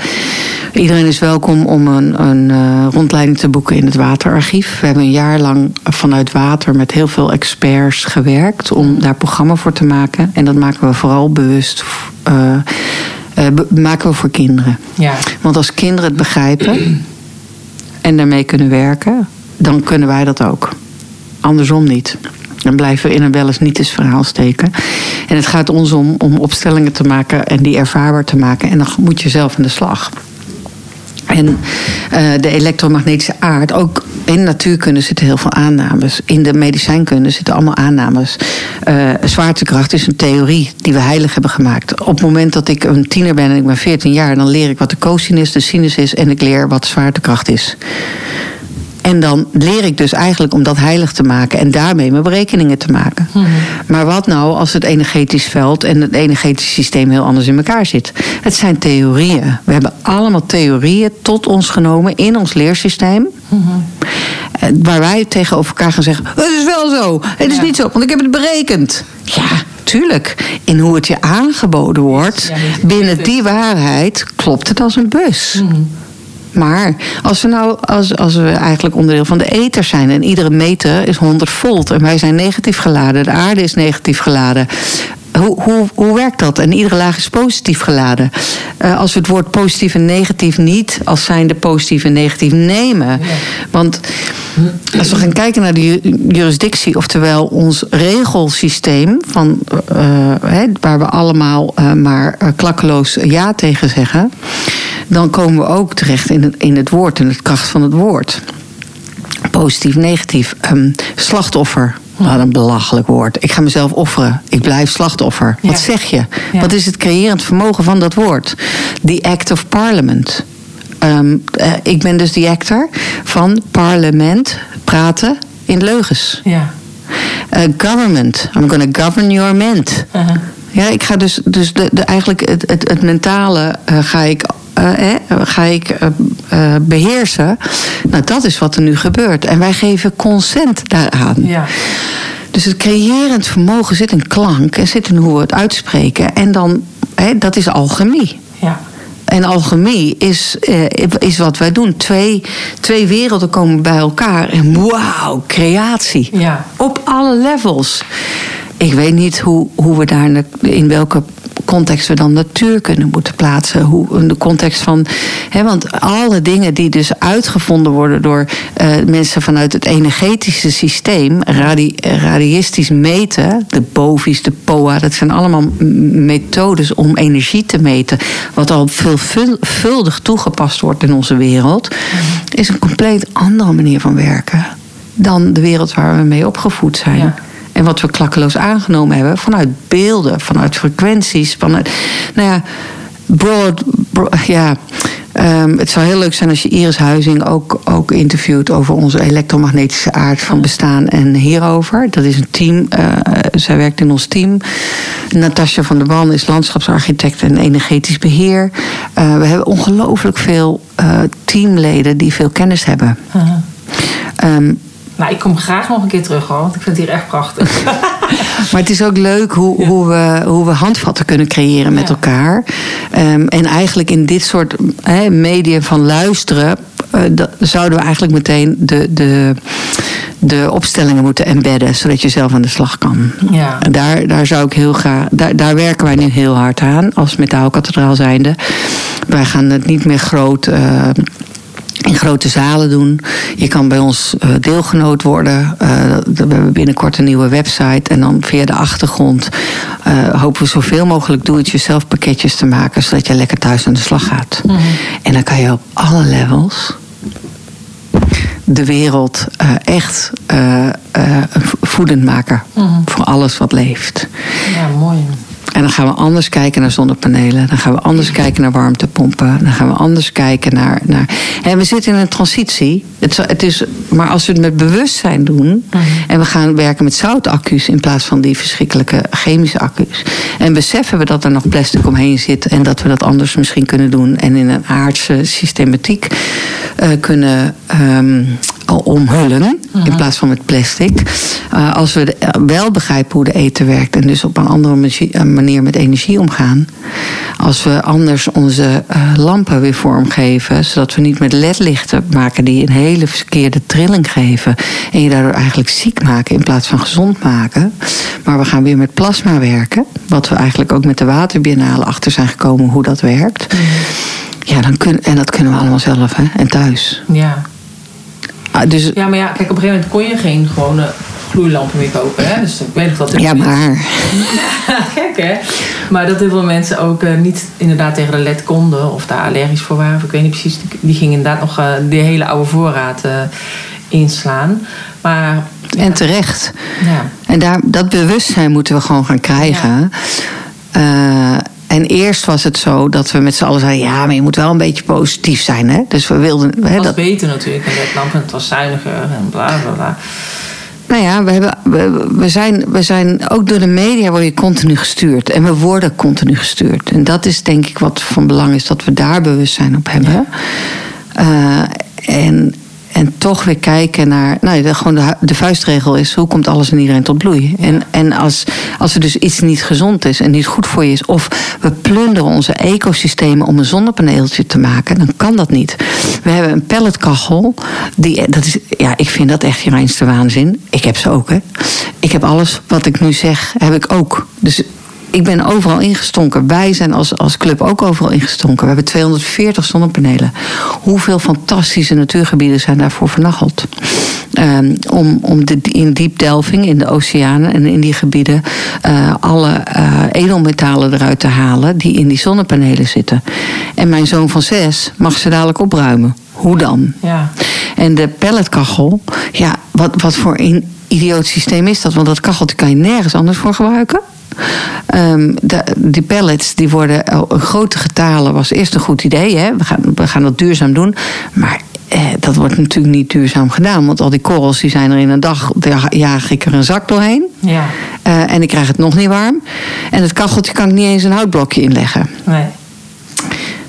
iedereen is welkom om een, een uh, rondleiding te boeken in het waterarchief. We hebben een jaar lang vanuit water met heel veel experts gewerkt om daar programma voor te maken. En dat maken we vooral bewust. Uh, maken we voor kinderen. Ja. Want als kinderen het begrijpen en daarmee kunnen werken, dan kunnen wij dat ook. Andersom niet. Dan blijven we in een wel eens niet eens verhaal steken. En het gaat ons om, om opstellingen te maken en die ervaarbaar te maken. En dan moet je zelf aan de slag. En uh, de elektromagnetische aard, ook in natuurkunde zitten heel veel aannames. In de medicijnkunde zitten allemaal aannames. Uh, zwaartekracht is een theorie die we heilig hebben gemaakt. Op het moment dat ik een tiener ben en ik ben 14 jaar, dan leer ik wat de cosinus, de sinus is en ik leer wat zwaartekracht is. En dan leer ik dus eigenlijk om dat heilig te maken en daarmee mijn berekeningen te maken. Mhm. Maar wat nou als het energetisch veld en het energetisch systeem heel anders in elkaar zit? Het zijn theorieën. We hebben allemaal theorieën tot ons genomen in ons leersysteem. Mhm. Waar wij tegenover elkaar gaan zeggen: Het is wel zo, het is niet zo, want ik heb het berekend. Ja, tuurlijk. In hoe het je aangeboden wordt, binnen die waarheid klopt het als een bus. Mhm. Maar als we nou, als, als we eigenlijk onderdeel van de ether zijn en iedere meter is 100 volt en wij zijn negatief geladen, de aarde is negatief geladen. Hoe, hoe, hoe werkt dat? En iedere laag is positief geladen. Uh, als we het woord positief en negatief niet als zijnde positief en negatief nemen. Want als we gaan kijken naar de jurisdictie, oftewel ons regelsysteem, van, uh, waar we allemaal uh, maar klakkeloos ja tegen zeggen, dan komen we ook terecht in het, in het woord en het kracht van het woord. Positief, negatief. Um, slachtoffer. Wat een belachelijk woord. Ik ga mezelf offeren. Ik blijf slachtoffer. Wat zeg je? Wat is het creërend vermogen van dat woord? The Act of Parliament. Um, uh, ik ben dus die actor van parlement praten in leugens. Ja. Uh, government. I'm going to govern your ment. Uh -huh. Ja, ik ga dus, dus de, de, eigenlijk het, het, het mentale uh, ga ik uh, ga ik uh, beheersen. Nou, dat is wat er nu gebeurt. En wij geven consent daaraan. Ja. Dus het creërend vermogen zit in klank en zit in hoe we het uitspreken. En dan, hè, dat is alchemie. Ja. En alchemie is, uh, is wat wij doen. Twee, twee werelden komen bij elkaar. En wauw, creatie. Ja. Op alle levels. Ik weet niet hoe, hoe we daar in welke context we dan natuur kunnen moeten plaatsen. Hoe, in de context van. Hè, want alle dingen die dus uitgevonden worden door uh, mensen vanuit het energetische systeem, radi, radiïstisch meten, de BOVI's, de POA, dat zijn allemaal methodes om energie te meten, wat al veelvuldig toegepast wordt in onze wereld, is een compleet andere manier van werken dan de wereld waar we mee opgevoed zijn. Ja. En wat we klakkeloos aangenomen hebben vanuit beelden, vanuit frequenties, vanuit. Nou ja, broad. broad ja. Um, het zou heel leuk zijn als je Iris Huizing ook, ook interviewt over onze elektromagnetische aard van bestaan en hierover. Dat is een team. Uh, zij werkt in ons team. Natasja van der Ban is landschapsarchitect en energetisch beheer. Uh, we hebben ongelooflijk veel uh, teamleden die veel kennis hebben. -huh. Um, nou, ik kom graag nog een keer terug hoor, want ik vind het hier echt prachtig. maar het is ook leuk hoe, ja. hoe, we, hoe we handvatten kunnen creëren met ja. elkaar. Um, en eigenlijk in dit soort he, media van luisteren. Uh, dat, zouden we eigenlijk meteen de, de, de opstellingen moeten embedden, zodat je zelf aan de slag kan. Ja. En daar, daar zou ik heel graag. Daar, daar werken wij nu heel hard aan als metaalkathedraal zijnde. Wij gaan het niet meer groot. Uh, in grote zalen doen. Je kan bij ons uh, deelgenoot worden. Uh, we hebben binnenkort een nieuwe website. En dan via de achtergrond uh, hopen we zoveel mogelijk do-it-yourself pakketjes te maken. Zodat je lekker thuis aan de slag gaat. Mm -hmm. En dan kan je op alle levels de wereld echt voedend maken. Mhm. Mm -hmm. Voor alles wat leeft. Ja, mooi. En dan gaan we anders kijken naar zonnepanelen. Dan gaan we anders kijken naar warmtepompen. Dan gaan we anders kijken naar. naar... En we zitten in een transitie. Het, het is, maar als we het met bewustzijn doen. Mhm. En we gaan werken met zoutaccu's in plaats van die verschrikkelijke chemische accu's. En beseffen we dat er nog plastic omheen zit. en dat we dat anders misschien kunnen doen. en in een aardse systematiek uh, kunnen. Um, omhullen Mhm. in plaats van met plastic. Uh, als we de, wel begrijpen hoe de eten werkt en dus op een andere manier met energie omgaan. Als we anders onze uh, lampen weer vormgeven, zodat we niet met ledlichten maken die een hele verkeerde trilling geven en je daardoor eigenlijk ziek maken in plaats van gezond maken. Maar we gaan weer met plasma werken, wat we eigenlijk ook met de waterbiennale achter zijn gekomen hoe dat werkt. Mhm. Ja, dan kun, en dat kunnen we allemaal zelf hè, en thuis. Ja. Ah, dus, ja, maar ja, kijk, op een gegeven moment kon je geen gewone gloeilampen meer kopen. Hè? Dus ik weet nog dat ja, maar. Gek, hè? Maar dat heel veel mensen ook uh, niet inderdaad tegen de LED konden of daar allergisch voor waren. Of ik weet niet precies. Die gingen inderdaad nog uh, de hele oude voorraad uh, inslaan. Maar, ja. En terecht. Ja. En daar, dat bewustzijn moeten we gewoon gaan krijgen. Ja. En eerst was het zo dat we met z'n allen zeiden: ja, maar je moet wel een beetje positief zijn. Hè? Dus we wilden. Het was dat... beter natuurlijk. En dat lamp, het was zuiniger en bla bla bla. Nou ja, we, hebben, we, we, zijn, we zijn ook door de media word je continu gestuurd. En we worden continu gestuurd. En dat is denk ik wat van belang is dat we daar bewustzijn op hebben. Ja. Uh, en en toch weer kijken naar. Nou, de, gewoon de, de vuistregel is: hoe komt alles en iedereen tot bloei? En, en als, als er dus iets niet gezond is en niet goed voor je is, of we plunderen onze ecosystemen om een zonnepaneeltje te maken, dan kan dat niet. We hebben een pelletkachel. Die, dat is, ja, ik vind dat echt je reinste waanzin. Ik heb ze ook, hè. Ik heb alles wat ik nu zeg, heb ik ook. Dus ik ben overal ingestonken. Wij zijn als, als club ook overal ingestonken. We hebben 240 zonnepanelen. Hoeveel fantastische natuurgebieden zijn daarvoor vernacheld? Um, om om de, in diepdelving in de oceanen en in die gebieden uh, alle uh, edelmetalen eruit te halen die in die zonnepanelen zitten. En mijn zoon van zes mag ze dadelijk opruimen. Hoe dan? Ja. En de pelletkachel, ja, wat, wat voor een idioot systeem is dat? Want dat kacheltje kan je nergens anders voor gebruiken. Um, de, die pellets die worden in grote getalen was eerst een goed idee. Hè? We, gaan, we gaan dat duurzaam doen. Maar eh, dat wordt natuurlijk niet duurzaam gedaan. Want al die korrels die zijn er in een dag. Daar jaag ik er een zak doorheen. Ja. Uh, en ik krijg het nog niet warm. En het kacheltje kan ik niet eens een houtblokje inleggen. Nee.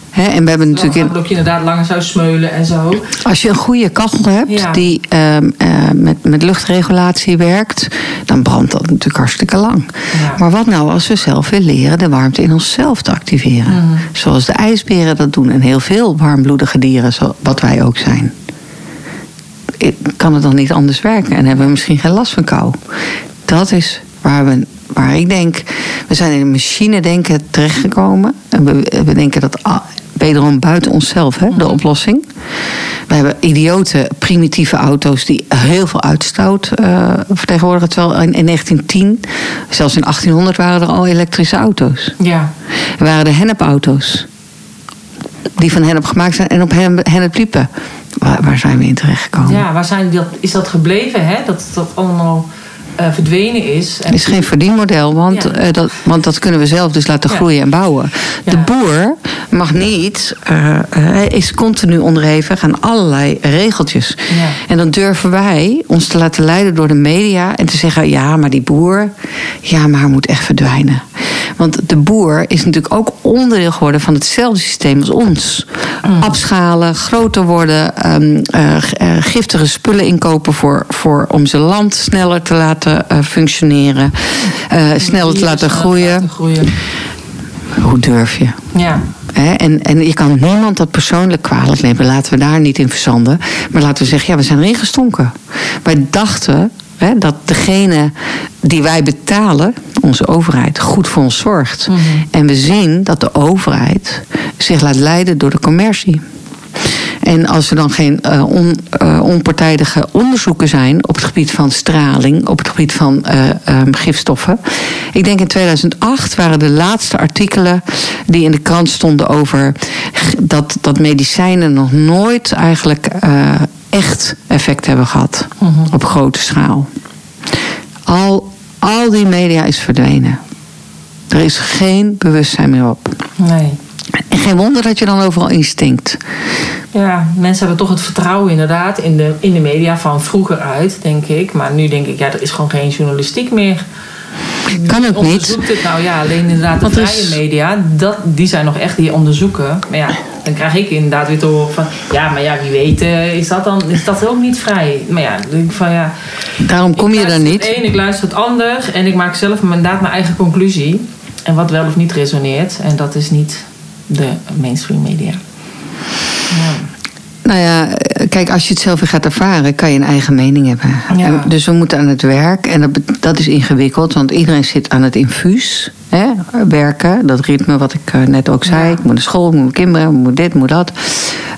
He, en we hebben natuurlijk. Je inderdaad langer zou smeulen en zo. Als je een goede kachel hebt Ja. die um, uh, met, met luchtregulatie werkt, dan brandt dat natuurlijk hartstikke lang. Ja. Maar wat nou als we zelf weer leren de warmte in onszelf te activeren? Mhm. Zoals de ijsberen dat doen en heel veel warmbloedige dieren, wat wij ook zijn. Kan het dan niet anders werken en hebben we misschien geen last van kou? Dat is waar we. Waar ik denk, we zijn in een machine denken terechtgekomen. En we, we denken dat ah, wederom buiten onszelf, hè, de oplossing. We hebben idiote, primitieve auto's die heel veel uitstoot eh, vertegenwoordigen. Terwijl in, in 1910, zelfs in 1800, waren er al elektrische auto's. Ja. Er waren de hennepauto's. Die van hennep gemaakt zijn en op hennep, hennep liepen. Waar, waar zijn we in terechtgekomen? ja, waar zijn dat, is dat gebleven, hè? Dat dat allemaal eh, verdwenen is. En is geen verdienmodel, want, Ja. eh, dat, want dat kunnen we zelf dus laten Ja. groeien en bouwen. De boer mag niet, hij is continu onderhevig aan allerlei regeltjes. En dan durven wij ons te laten leiden door de media en te zeggen: ja, maar die boer, ja, maar hij moet echt verdwijnen. Want de boer is natuurlijk ook onderdeel geworden van hetzelfde systeem als ons. Mm. Abschalen, groter worden, ehm, eh, eh, giftige spullen inkopen voor, voor, om zijn land sneller te laten eh, functioneren, eh, sneller te laten groeien. laten groeien. Hoe durf je? Ja. En, en je kan niemand dat persoonlijk kwalijk nemen. Laten we daar niet in verzanden. Maar laten we zeggen, ja, we zijn erin gestonken. Wij dachten dat degene die wij betalen, onze overheid, goed voor ons zorgt. Mhm. En we zien dat de overheid zich laat leiden door de commercie. En als er dan geen eh, on, eh, onpartijdige onderzoeken zijn op het gebied van straling, op het gebied van eh, ehm, gifstoffen. Ik denk in 2008 waren de laatste artikelen die in de krant stonden over dat, dat medicijnen nog nooit eigenlijk echt effect hebben gehad op grote schaal. Al, al die media is verdwenen. Er is geen bewustzijn meer op. Nee. En geen wonder dat je dan overal instinkt. Ja, mensen hebben toch het vertrouwen inderdaad in de, in de media van vroeger uit, denk ik. Maar nu denk ik, ja, er is gewoon geen journalistiek meer. Kan ook niet. onderzoekt het nou? Ja, alleen inderdaad de vrije is- media, dat, die zijn nog echt die onderzoeken. Maar ja, dan krijg ik inderdaad weer te horen van... Ja, maar ja, wie weet eh, is dat dan is dat ook niet vrij. Maar ja, dan denk ik van ja... Daarom kom je er luister niet. Het een, ik luister het ander en ik maak zelf inderdaad mijn eigen conclusie. En wat wel of niet resoneert. En dat is niet de mainstream media. Nou ja, kijk, als je het zelf weer gaat ervaren, kan je een eigen mening hebben. Ja. Dus we moeten aan het werk. En dat, dat is ingewikkeld, want iedereen zit aan het infuus. Hè, werken, dat ritme wat ik eh, net ook zei. Ja. Ik moet naar school, ik moet mijn kinderen, ik moet dit, ik moet dat.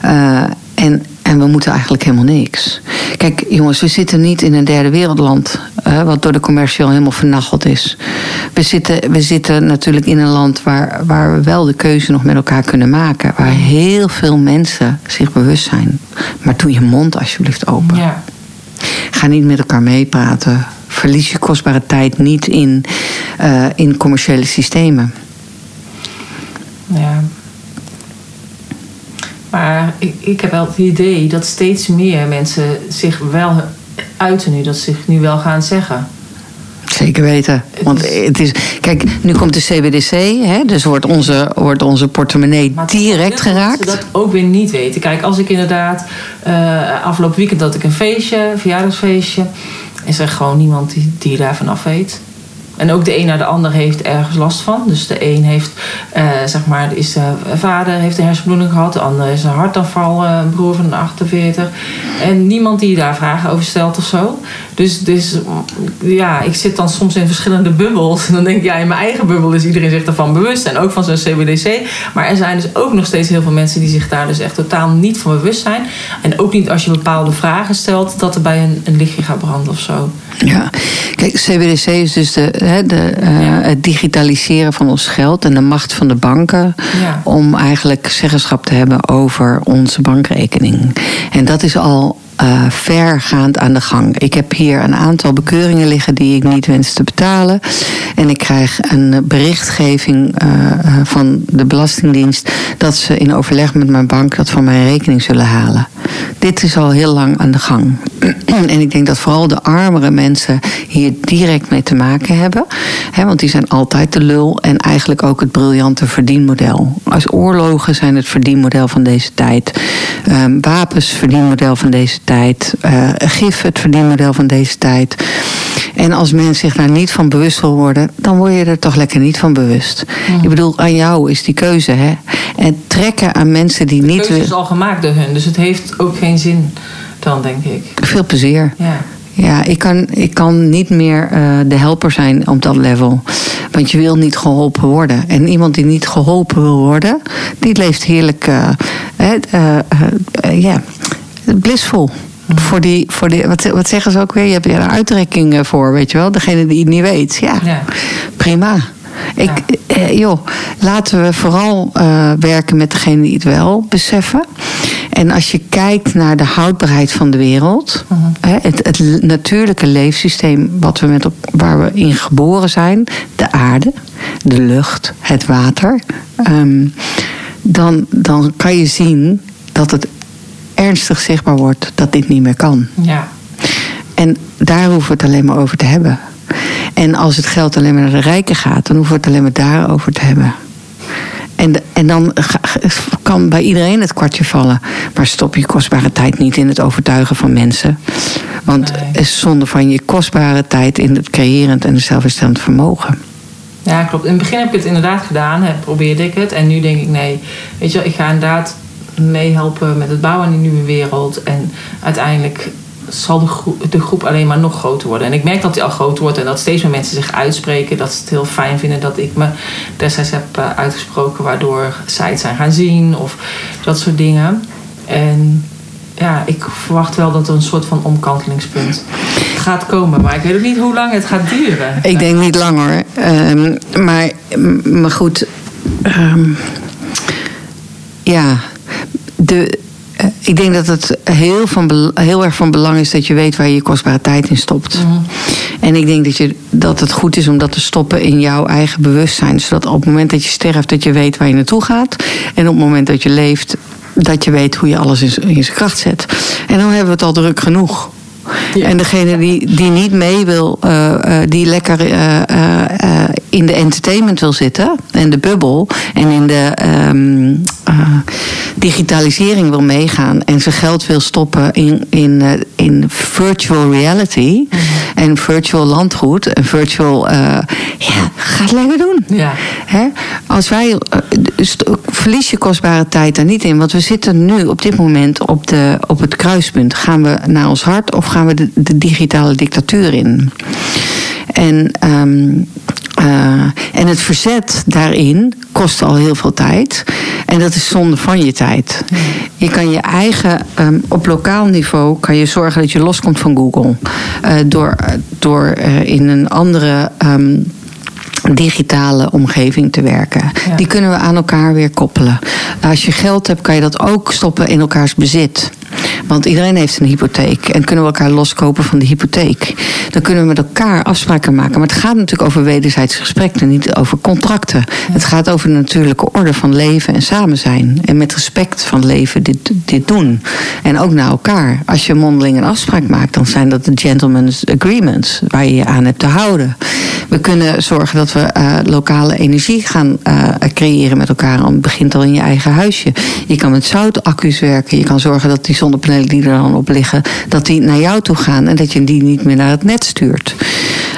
Eh, en, en we moeten eigenlijk helemaal niks. Kijk, jongens, we zitten niet in een derde wereldland... wat door de commercie al helemaal vernacheld is. We zitten, we zitten natuurlijk in een land waar, waar we wel de keuze nog met elkaar kunnen maken. Waar heel veel mensen zich bewust zijn. Maar doe je mond alsjeblieft open. ja. Ga niet met elkaar meepraten. Verlies je kostbare tijd niet in, eh, in commerciële systemen. Ja. Maar ik, ik heb wel het idee dat steeds meer mensen zich wel uiten nu. Dat ze zich nu wel gaan zeggen. Zeker weten. Want het is, kijk, nu komt de CBDC, hè, dus wordt onze, wordt onze portemonnee direct geraakt. Dat ook weer niet weten. Kijk, als ik inderdaad uh, afgelopen weekend dat ik een feestje, een verjaardagsfeestje, is er gewoon niemand die, die daar vanaf weet. En ook de een naar de ander heeft ergens last van. Dus de een heeft, uh, zeg maar, is de vader heeft een hersenbloeding gehad. De ander is een hartaanval, eh, een broer van 48. En niemand die daar vragen over stelt of zo. Dus, dus ja, ik zit dan soms in verschillende bubbels. En dan denk ik, ja, in mijn eigen bubbel is iedereen zich ervan bewust. En ook van zo'n CBDC. Maar er zijn dus ook nog steeds heel veel mensen die zich daar dus echt totaal niet van bewust zijn. En ook niet als je bepaalde vragen stelt, dat er bij een, een lichtje gaat branden of zo. Ja, kijk, CBDC is dus de, hè, de, uh, het digitaliseren van ons geld en de macht van de banken Ja. om eigenlijk zeggenschap te hebben over onze bankrekening. En dat is al uh, vergaand aan de gang. Ik heb hier een aantal bekeuringen liggen die ik niet wens te betalen. En ik krijg een berichtgeving uh, van de Belastingdienst dat ze in overleg met mijn bank dat van mijn rekening zullen halen. Dit is al heel lang aan de gang. en ik denk dat vooral de armere mensen hier direct mee te maken hebben. Hè, want die zijn altijd de lul en eigenlijk ook het briljante verdienmodel. Als oorlogen zijn het verdienmodel van deze tijd. Um, wapens verdienmodel van deze tijd. Uh, gif het verdienmodel van deze tijd. En als men zich daar niet van bewust wil worden, dan word je er toch lekker niet van bewust. Ik bedoel, aan jou is die keuze. Hè? En trekken aan mensen die De niet. keuze is al gemaakt door hun, dus het heeft ook geen zin dan, denk ik. Veel plezier. Ja. Ja, ik kan, ik kan niet meer uh, de helper zijn op dat level. Want je wil niet geholpen worden. En iemand die niet geholpen wil worden, die leeft heerlijk. Uh, uh, ja, blissvol. Voor die, voor die, wat, wat zeggen ze ook weer? Je hebt er een uitrekking voor, weet je wel? Degene die het niet weet. Ja, ja. prima. Ik, ja. eh, joh, laten we vooral uh, werken met degene die het wel beseffen. En als je kijkt naar de houdbaarheid van de wereld, Mhm. uh -huh. hè, het, het, natuurlijke leefsysteem wat we met op, waar we in geboren zijn, de aarde, de lucht, het water, um, dan, dan kan je zien dat het ernstig zichtbaar wordt dat dit niet meer kan. Ja. En daar hoeven we het alleen maar over te hebben. En als het geld alleen maar naar de rijken gaat, dan hoeven we het alleen maar daarover te hebben. En, en dan kan bij iedereen het kwartje vallen. Maar stop je kostbare tijd niet in het overtuigen van mensen. Want Nee. het is zonde van je kostbare tijd in het creërend en het zelfherstellend vermogen. Ja, klopt. In het begin heb ik het inderdaad gedaan, hè, probeerde ik het. En nu denk ik, nee, weet je wel, ik ga inderdaad meehelpen met het bouwen aan die nieuwe wereld. En uiteindelijk zal de groep, de groep alleen maar nog groter worden. En ik merk dat die al groter wordt en dat steeds meer mensen zich uitspreken. Dat ze het heel fijn vinden dat ik me destijds heb uh, uitgesproken, waardoor zij het zijn gaan zien of dat soort dingen. En ja, ik verwacht wel dat er een soort van omkantelingspunt gaat komen. Maar ik weet ook niet hoe lang het gaat duren. Ik denk niet lang hoor. Um, maar, maar goed. Um, ja, de, uh, ik denk dat het heel, van, heel erg van belang is dat je weet waar je je kostbare tijd in stopt. Mm. En ik denk dat, je, dat het goed is om dat te stoppen in jouw eigen bewustzijn. Zodat op het moment dat je sterft, dat je weet waar je naartoe gaat. En op het moment dat je leeft, dat je weet hoe je alles in, in zijn kracht zet. En dan hebben we het al druk genoeg. Ja. En degene die, die niet mee wil, uh, uh, die lekker uh, in de entertainment wil zitten, en de bubbel, en in de um, digitalisering wil meegaan, en zijn geld wil stoppen in, in, in virtual reality, -hmm. en virtual landgoed, en virtual. ja, ga het lekker doen. Ja. Hè? Als wij. verlies je kostbare tijd daar niet in, want we zitten nu op dit moment op, de, op het kruispunt. Gaan we naar ons hart of gaan we de, de digitale dictatuur in? En, um, uh, en het verzet daarin kost al heel veel tijd. En dat is zonde van je tijd. Je kan je eigen, um, op lokaal niveau, kan je zorgen dat je loskomt van Google. Uh, door door uh, in een andere. Um, digitale omgeving te werken. Ja. Die kunnen we aan elkaar weer koppelen. Als je geld hebt, kan je dat ook stoppen in elkaars bezit. Want iedereen heeft een hypotheek. En kunnen we elkaar loskopen van de hypotheek. Dan kunnen we met elkaar afspraken maken. Maar het gaat natuurlijk over wederzijds gesprek en niet over contracten. Het gaat over de natuurlijke orde van leven en samen zijn. En met respect van leven dit, dit doen. En ook naar elkaar. Als je mondeling een afspraak maakt, dan zijn dat de gentleman's agreements. Waar je je aan hebt te houden. We kunnen zorgen dat we uh, lokale energie gaan uh, creëren met elkaar. Het begint al in je eigen huisje. Je kan met zoutaccu's werken. Je kan zorgen dat die zonnepanelen die er dan op liggen, dat die naar jou toe gaan en dat je die niet meer naar het net stuurt.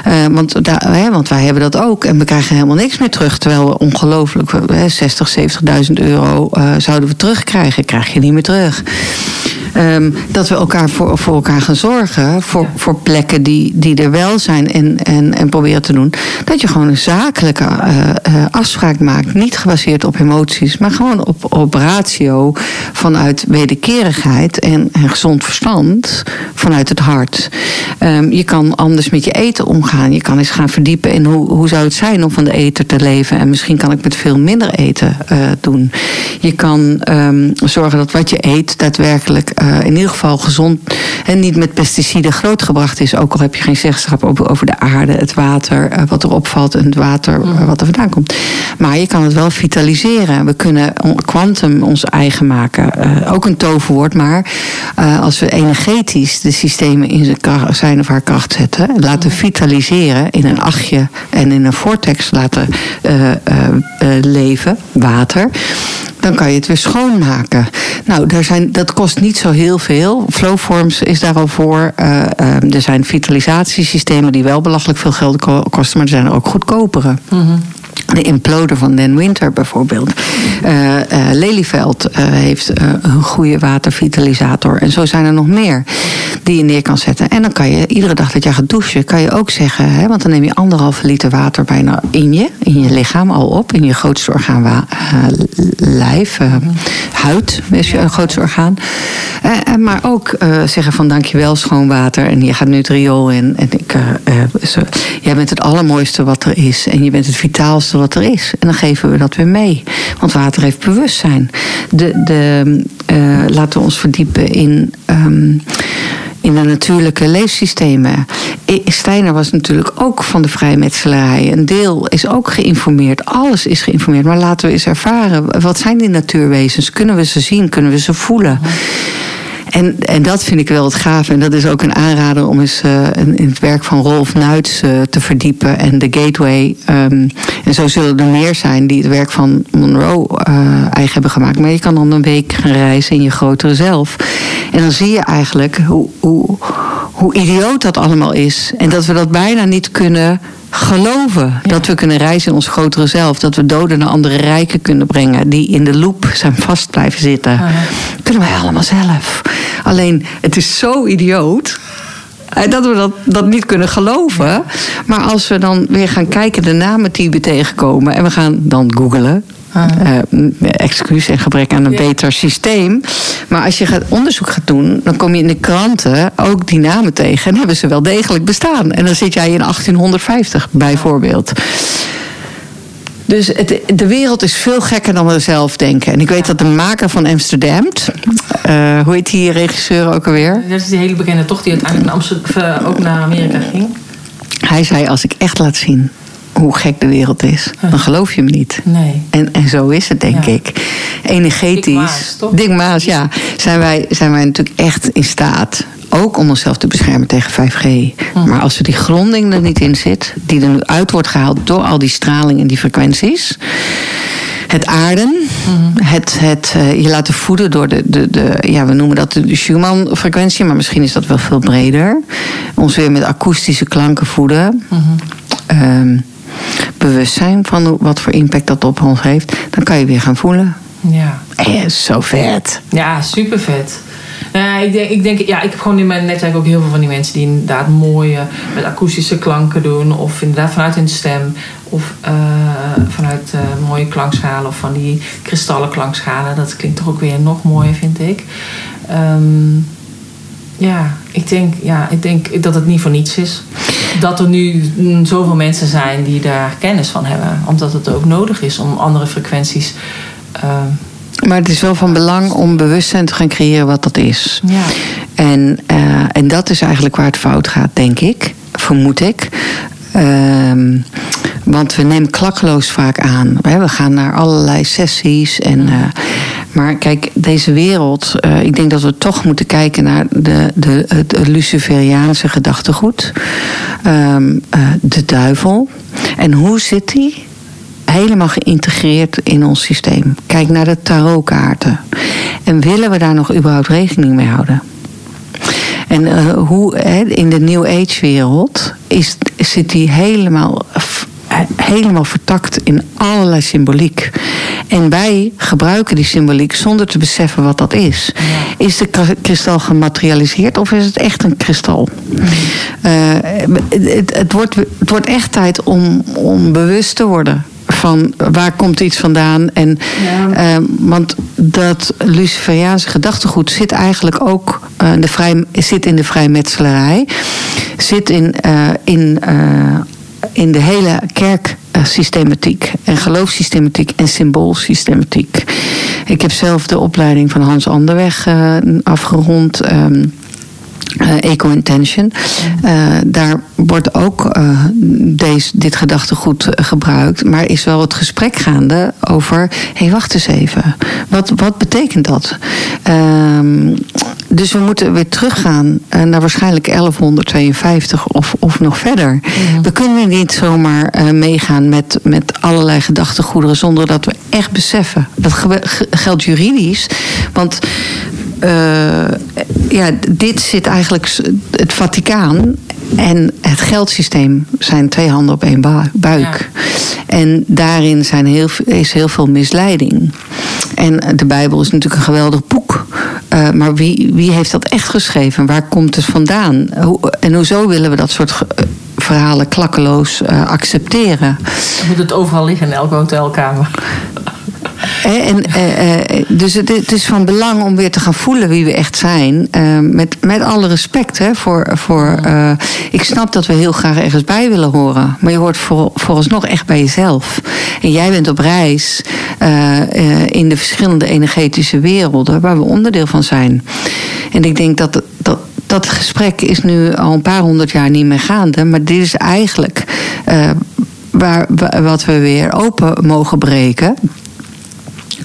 Uh, want, daar, hè, want wij hebben dat ook en we krijgen helemaal niks meer terug. Terwijl we ongelooflijk 60, 70.000 euro zouden we terugkrijgen. Krijg je niet meer terug. Um, dat we elkaar voor, voor elkaar gaan zorgen. Voor, voor plekken die, die er wel zijn en, en, en proberen te doen. Dat je gewoon een zakelijke uh, uh, afspraak maakt. Niet gebaseerd op emoties, maar gewoon op, op ratio. Vanuit wederkerigheid en, en gezond verstand. Vanuit het hart. Um, je kan anders met je eten omgaan. Je kan eens gaan verdiepen in hoe, hoe zou het zijn om van de eten te leven. En misschien kan ik met veel minder eten uh, doen. Je kan um, zorgen dat wat je eet daadwerkelijk uh, in ieder geval gezond en niet met pesticiden grootgebracht is. Ook al heb je geen zeggenschap over, de aarde, het water, uh, wat erop valt en het water uh, wat er vandaan komt. Maar je kan het wel vitaliseren. We kunnen kwantum ons eigen maken. ook een toverwoord, maar als we energetisch de systemen in zijn, kracht, zijn of haar kracht zetten, laten vitaliseren in een achtje en in een vortex laten leven, water dan kan je het weer schoonmaken. Nou, daar zijn, dat kost niet zo heel veel. Flowforms is daar al voor. Uh, uh, er zijn vitalisatiesystemen die wel belachelijk veel geld kosten, maar er zijn er ook goedkopere. Mm. De imploder van Den Winter bijvoorbeeld. Uh, Lelyveld uh, heeft een goede watervitalisator. En zo zijn er nog meer die je neer kan zetten. En dan kan je iedere dag dat je gaat douchen, kan je ook zeggen, hè, want dan neem je anderhalve liter water bijna in je, in je lichaam al op, in je grootste orgaan lijf, huid is je grootste orgaan. maar ook zeggen van dankjewel schoon water en je gaat nu het riool in. En ik, zo, jij bent het allermooiste wat er is en je bent het vitaalste wat er is. En dan geven we dat weer mee. Want water heeft bewustzijn. De, de, uh, laten we ons verdiepen in. Um, in de natuurlijke leefsystemen. Steiner was natuurlijk ook van de vrijmetselarij. Een deel is ook geïnformeerd. Alles is geïnformeerd. Maar laten we eens ervaren. Wat zijn die natuurwezens? Kunnen we ze zien? Kunnen we ze voelen? En, en dat vind ik wel het gaaf. En dat is ook een aanrader om eens uh, in het werk van Rolf Nuits uh, te verdiepen. En de Gateway. Um, en zo zullen er meer zijn die het werk van Monroe uh, eigen hebben gemaakt. Maar je kan dan een week gaan reizen in je grotere zelf. En dan zie je eigenlijk hoe, hoe, hoe idioot dat allemaal is. En dat we dat bijna niet kunnen geloven. Ja. Dat we kunnen reizen in ons grotere zelf. Dat we doden naar andere rijken kunnen brengen. Die in de loop zijn vast blijven zitten. Kunnen wij allemaal zelf. Alleen, het is zo idioot. Dat we dat, dat niet kunnen geloven. Maar als we dan weer gaan kijken de namen die we tegenkomen. En we gaan dan googelen. Uh, excuus en gebrek aan een ja. beter systeem. Maar als je gaat onderzoek gaat doen, dan kom je in de kranten ook die namen tegen. En hebben ze wel degelijk bestaan. En dan zit jij in 1850 bijvoorbeeld. Dus het, de wereld is veel gekker dan we zelf denken. En ik weet dat de maker van Amsterdam, uh, hoe heet die regisseur ook alweer? Dat is die hele bekende toch die uiteindelijk naar Amsterdam, ook naar Amerika ging. Hij zei: Als ik echt laat zien hoe gek de wereld is, dan geloof je hem niet. Nee. En, en zo is het, denk ja. ik. Energetisch. Maas, toch? Dick Maas, ja. Zijn wij, zijn wij natuurlijk echt in staat ook om onszelf te beschermen tegen 5G. Hm. Maar als er die gronding er niet in zit, die er nu uit wordt gehaald door al die straling en die frequenties. Het aarden, mm. het, het uh, je laten voeden door de, de, de, ja, we noemen dat de Schumann-frequentie, maar misschien is dat wel veel breder. Ons weer met akoestische klanken voeden. Um, bewustzijn van wat voor impact dat op ons heeft, dan kan je weer gaan voelen. Ja. En zo vet. Ja, super vet. Nou, ik, denk, ik denk, ja, ik heb gewoon in mijn netwerk ook heel veel van die mensen die inderdaad mooie met akoestische klanken doen. Of inderdaad vanuit hun stem. Of uh, vanuit uh, mooie klankschalen of van die kristallen klankschalen. Dat klinkt toch ook weer nog mooier, vind ik. Um, ja, ik denk, ja, ik denk dat het niet voor niets is. Dat er nu zoveel mensen zijn die daar kennis van hebben. Omdat het ook nodig is om andere frequenties uh, Maar het is wel van belang om bewustzijn te gaan creëren wat dat is. Ja. En, uh, en dat is eigenlijk waar het fout gaat, denk ik. Vermoed ik. Uh, want we nemen klakkeloos vaak aan. We gaan naar allerlei sessies. En, uh, maar kijk, deze wereld. Uh, ik denk dat we toch moeten kijken naar de, de, het Luciferiaanse gedachtegoed. Um, de duivel. En hoe zit die? helemaal geïntegreerd in ons systeem. Kijk naar de tarotkaarten. En willen we daar nog überhaupt rekening mee houden? En uh, hoe in de New Age wereld is, zit die helemaal, helemaal vertakt in allerlei symboliek. En wij gebruiken die symboliek zonder te beseffen wat dat is. Ja. Is de kristal gematerialiseerd of is het echt een kristal? Uh, het, het, wordt, het wordt echt tijd om, om bewust te worden van waar komt iets vandaan. En, ja. uh, want dat Luciferiaanse gedachtegoed zit eigenlijk ook uh, de vrij, zit in de vrijmetselarij. Zit in, uh, in, in de hele kerksystematiek en geloofssystematiek en symboolsystematiek. Ik heb zelf de opleiding van Hans Anderweg afgerond. Um, uh, Eco-intention. Uh, daar wordt ook uh, deze, dit gedachtegoed gebruikt. Maar is wel het gesprek gaande over... hé, hey, wacht eens even. Wat, wat betekent dat? Ehm, dus we moeten weer teruggaan naar waarschijnlijk 1152 of, of nog verder. Ja. We kunnen niet zomaar meegaan met, met allerlei gedachtegoederen... zonder dat we echt beseffen. Dat geldt juridisch. Want ja, dit zit eigenlijk. Het Vaticaan en het geldsysteem zijn twee handen op één buik. Ja. En daarin zijn heel, is heel veel misleiding. En de Bijbel is natuurlijk een geweldig boek. Uh, maar wie, wie heeft dat echt geschreven? Waar komt het vandaan? Hoe, en hoezo willen we dat soort verhalen klakkeloos uh, accepteren? Dan moet het overal liggen in elke hotelkamer. En, uh, dus het, is van belang om weer te gaan voelen wie we echt zijn. Uh, met, met alle respect hè, voor. voor ik snap dat we heel graag ergens bij willen horen. Maar je hoort voor, vooralsnog echt bij jezelf. En jij bent op reis in de verschillende energetische werelden waar we onderdeel van zijn. En ik denk dat. dat dat gesprek is nu al een paar honderd jaar niet meer gaande. Maar dit is eigenlijk waar, wat we weer open mogen breken.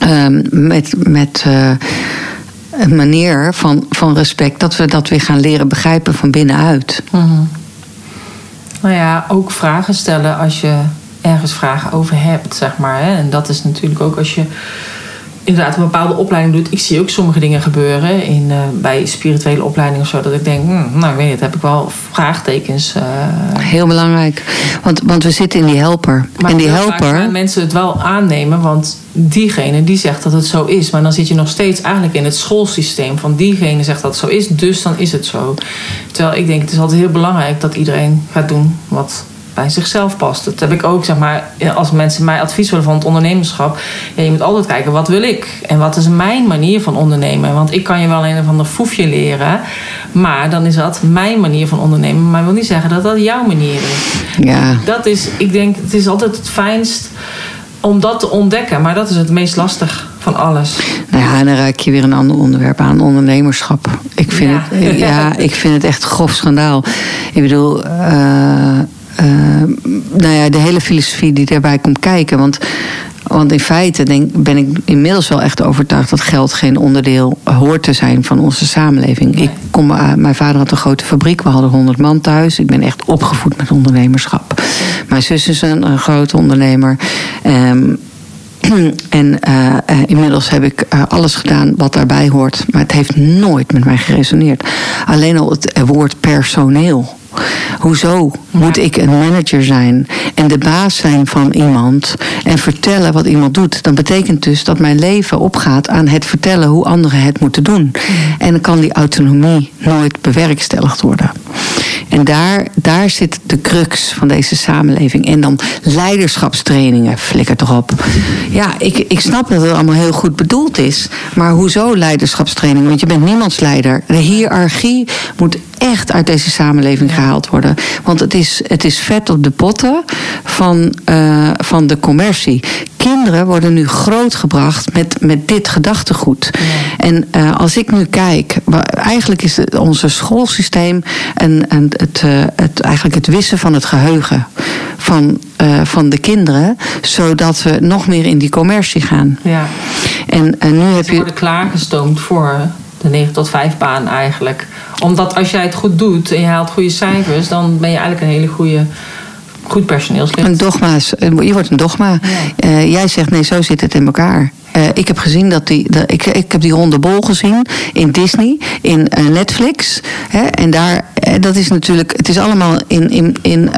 Um, met, met uh, een manier van, van respect, dat we dat weer gaan leren begrijpen van binnenuit. -hmm. Nou ja, ook vragen stellen als je ergens vragen over hebt, zeg maar. Hè? En dat is natuurlijk ook als je inderdaad een bepaalde opleiding doet. Ik zie ook sommige dingen gebeuren in, uh, bij spirituele opleidingen of zo. Dat ik denk, hm, nou ik weet niet, heb ik wel vraagtekens. Uh... Heel belangrijk. Want, want we zitten in die helper. Maar en die helper. mensen het wel aannemen, want diegene die zegt dat het zo is. Maar dan zit je nog steeds eigenlijk in het schoolsysteem van diegene zegt dat het zo is, dus dan is het zo. Terwijl ik denk, het is altijd heel belangrijk dat iedereen gaat doen wat bij zichzelf past. Dat heb ik ook, zeg maar, als mensen mij advies willen van het ondernemerschap. Ja, je moet altijd kijken, wat wil ik? En wat is mijn manier van ondernemen? Want ik kan je wel een of ander foefje leren. Maar dan is dat mijn manier van ondernemen. Maar wil niet zeggen dat dat jouw manier is. Ja. Dat is, ik denk, het is altijd het fijnst om dat te ontdekken. Maar dat is het meest lastig van alles. Nou ja, en dan raak je weer een ander onderwerp aan, ondernemerschap. Ik vind, ja. Het, ja, ik vind het echt grof schandaal. Ik bedoel, uh, nou ja, de hele filosofie die daarbij komt kijken. Want, want in feite denk, ben ik inmiddels wel echt overtuigd dat geld geen onderdeel hoort te zijn van onze samenleving. Ik kom, uh, mijn vader had een grote fabriek, we hadden 100 man thuis. Ik ben echt opgevoed met ondernemerschap. Mijn zus is een, grote ondernemer. Um, en uh, inmiddels heb ik alles gedaan wat daarbij hoort. Maar het heeft nooit met mij geresoneerd. Alleen al het woord personeel. Hoezo moet ik een manager zijn en de baas zijn van iemand en vertellen wat iemand doet? Dat betekent dus dat mijn leven opgaat aan het vertellen hoe anderen het moeten doen. En dan kan die autonomie nooit bewerkstelligd worden. En daar, daar zit de crux van deze samenleving. En dan leiderschapstrainingen, flikker toch op. Ja, ik, ik snap dat het allemaal heel goed bedoeld is. Maar hoezo leiderschapstraining? Want je bent niemands leider. De hiërarchie moet echt uit deze samenleving gehaald worden. Want het is, het is vet op de potten van, uh, van de commercie. kinderen worden nu grootgebracht met, met dit gedachtegoed. En uh, als ik nu kijk, eigenlijk is het, onze schoolsysteem en, en het, uh, het, eigenlijk het wissen van het geheugen van, van de kinderen, zodat we nog meer in die commercie gaan. Ja. En, en nu heb Ze je. worden klaargestoomd voor de 9 tot 5 baan eigenlijk. Omdat als jij het goed doet en je haalt goede cijfers, dan ben je eigenlijk een hele goede, goed personeelslid. Een dogma's. Je wordt een dogma. Ja. Uh, jij zegt nee, zo zit het in elkaar. Uh, ik heb gezien dat die. Ik, ik heb die ronde bol gezien in Disney, in uh, Netflix. Hè, en daar, dat is natuurlijk. Het is allemaal in, in, in,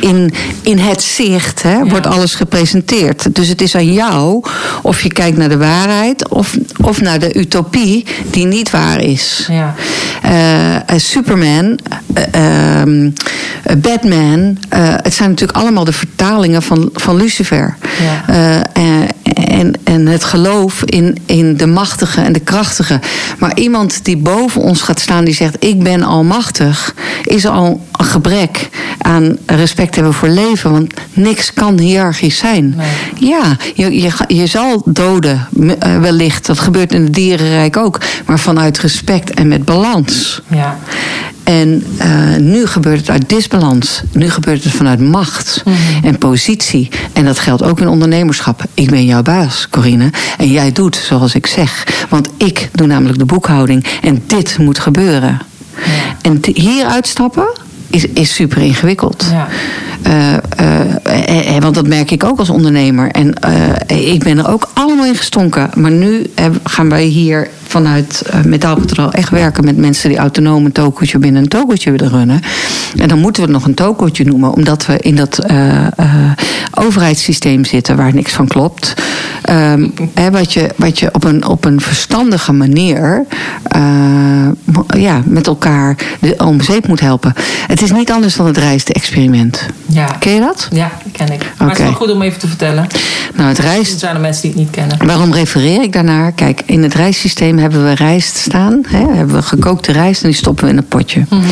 in, in het zicht, hè, ja. wordt alles gepresenteerd. Dus het is aan jou of je kijkt naar de waarheid of, of naar de utopie die niet waar is. Ja. Superman, um, Batman. het zijn natuurlijk allemaal de vertalingen van, van Lucifer. Ja. En, en het geloof in, in de machtige en de krachtige. Maar iemand die boven ons gaat staan, die zegt: Ik ben almachtig, is al een gebrek aan respect hebben voor leven. Want niks kan hiërarchisch zijn. Nee. Ja, je, je, je zal doden, wellicht. Dat gebeurt in het dierenrijk ook. Maar vanuit respect en met balans. Ja. En uh, nu gebeurt het uit disbalans. Nu gebeurt het vanuit macht mm -hmm. en positie. En dat geldt ook in ondernemerschap. Ik ben jouw baas, Corine. En jij doet zoals ik zeg. Want ik doe namelijk de boekhouding. En dit moet gebeuren. Ja. En hier uitstappen is, is super ingewikkeld. Ja. Uh, uh, want dat merk ik ook als ondernemer. En ik ben er ook allemaal in gestonken. Maar nu gaan wij hier vanuit uh, Metaalpatroon echt werken met mensen die autonoom een tokootje binnen een tokootje willen runnen. En dan moeten we het nog een tokootje noemen, omdat we in dat uh, uh, overheidssysteem zitten waar niks van klopt. Um, hè, wat, je, wat je op een, op een verstandige manier ja, met elkaar de, om zeep moet helpen. Het is niet anders dan het rijste-experiment. Ja. Ken je dat? Ja, ken ik. Maar het is wel goed om even te vertellen. Nou, het rijst... Er zijn er mensen die het niet kennen. Waarom refereer ik daarnaar? Kijk, in het rijstsysteem hebben we rijst staan. Hè? Hebben we gekookte rijst en die stoppen we in een potje. Mm -hmm.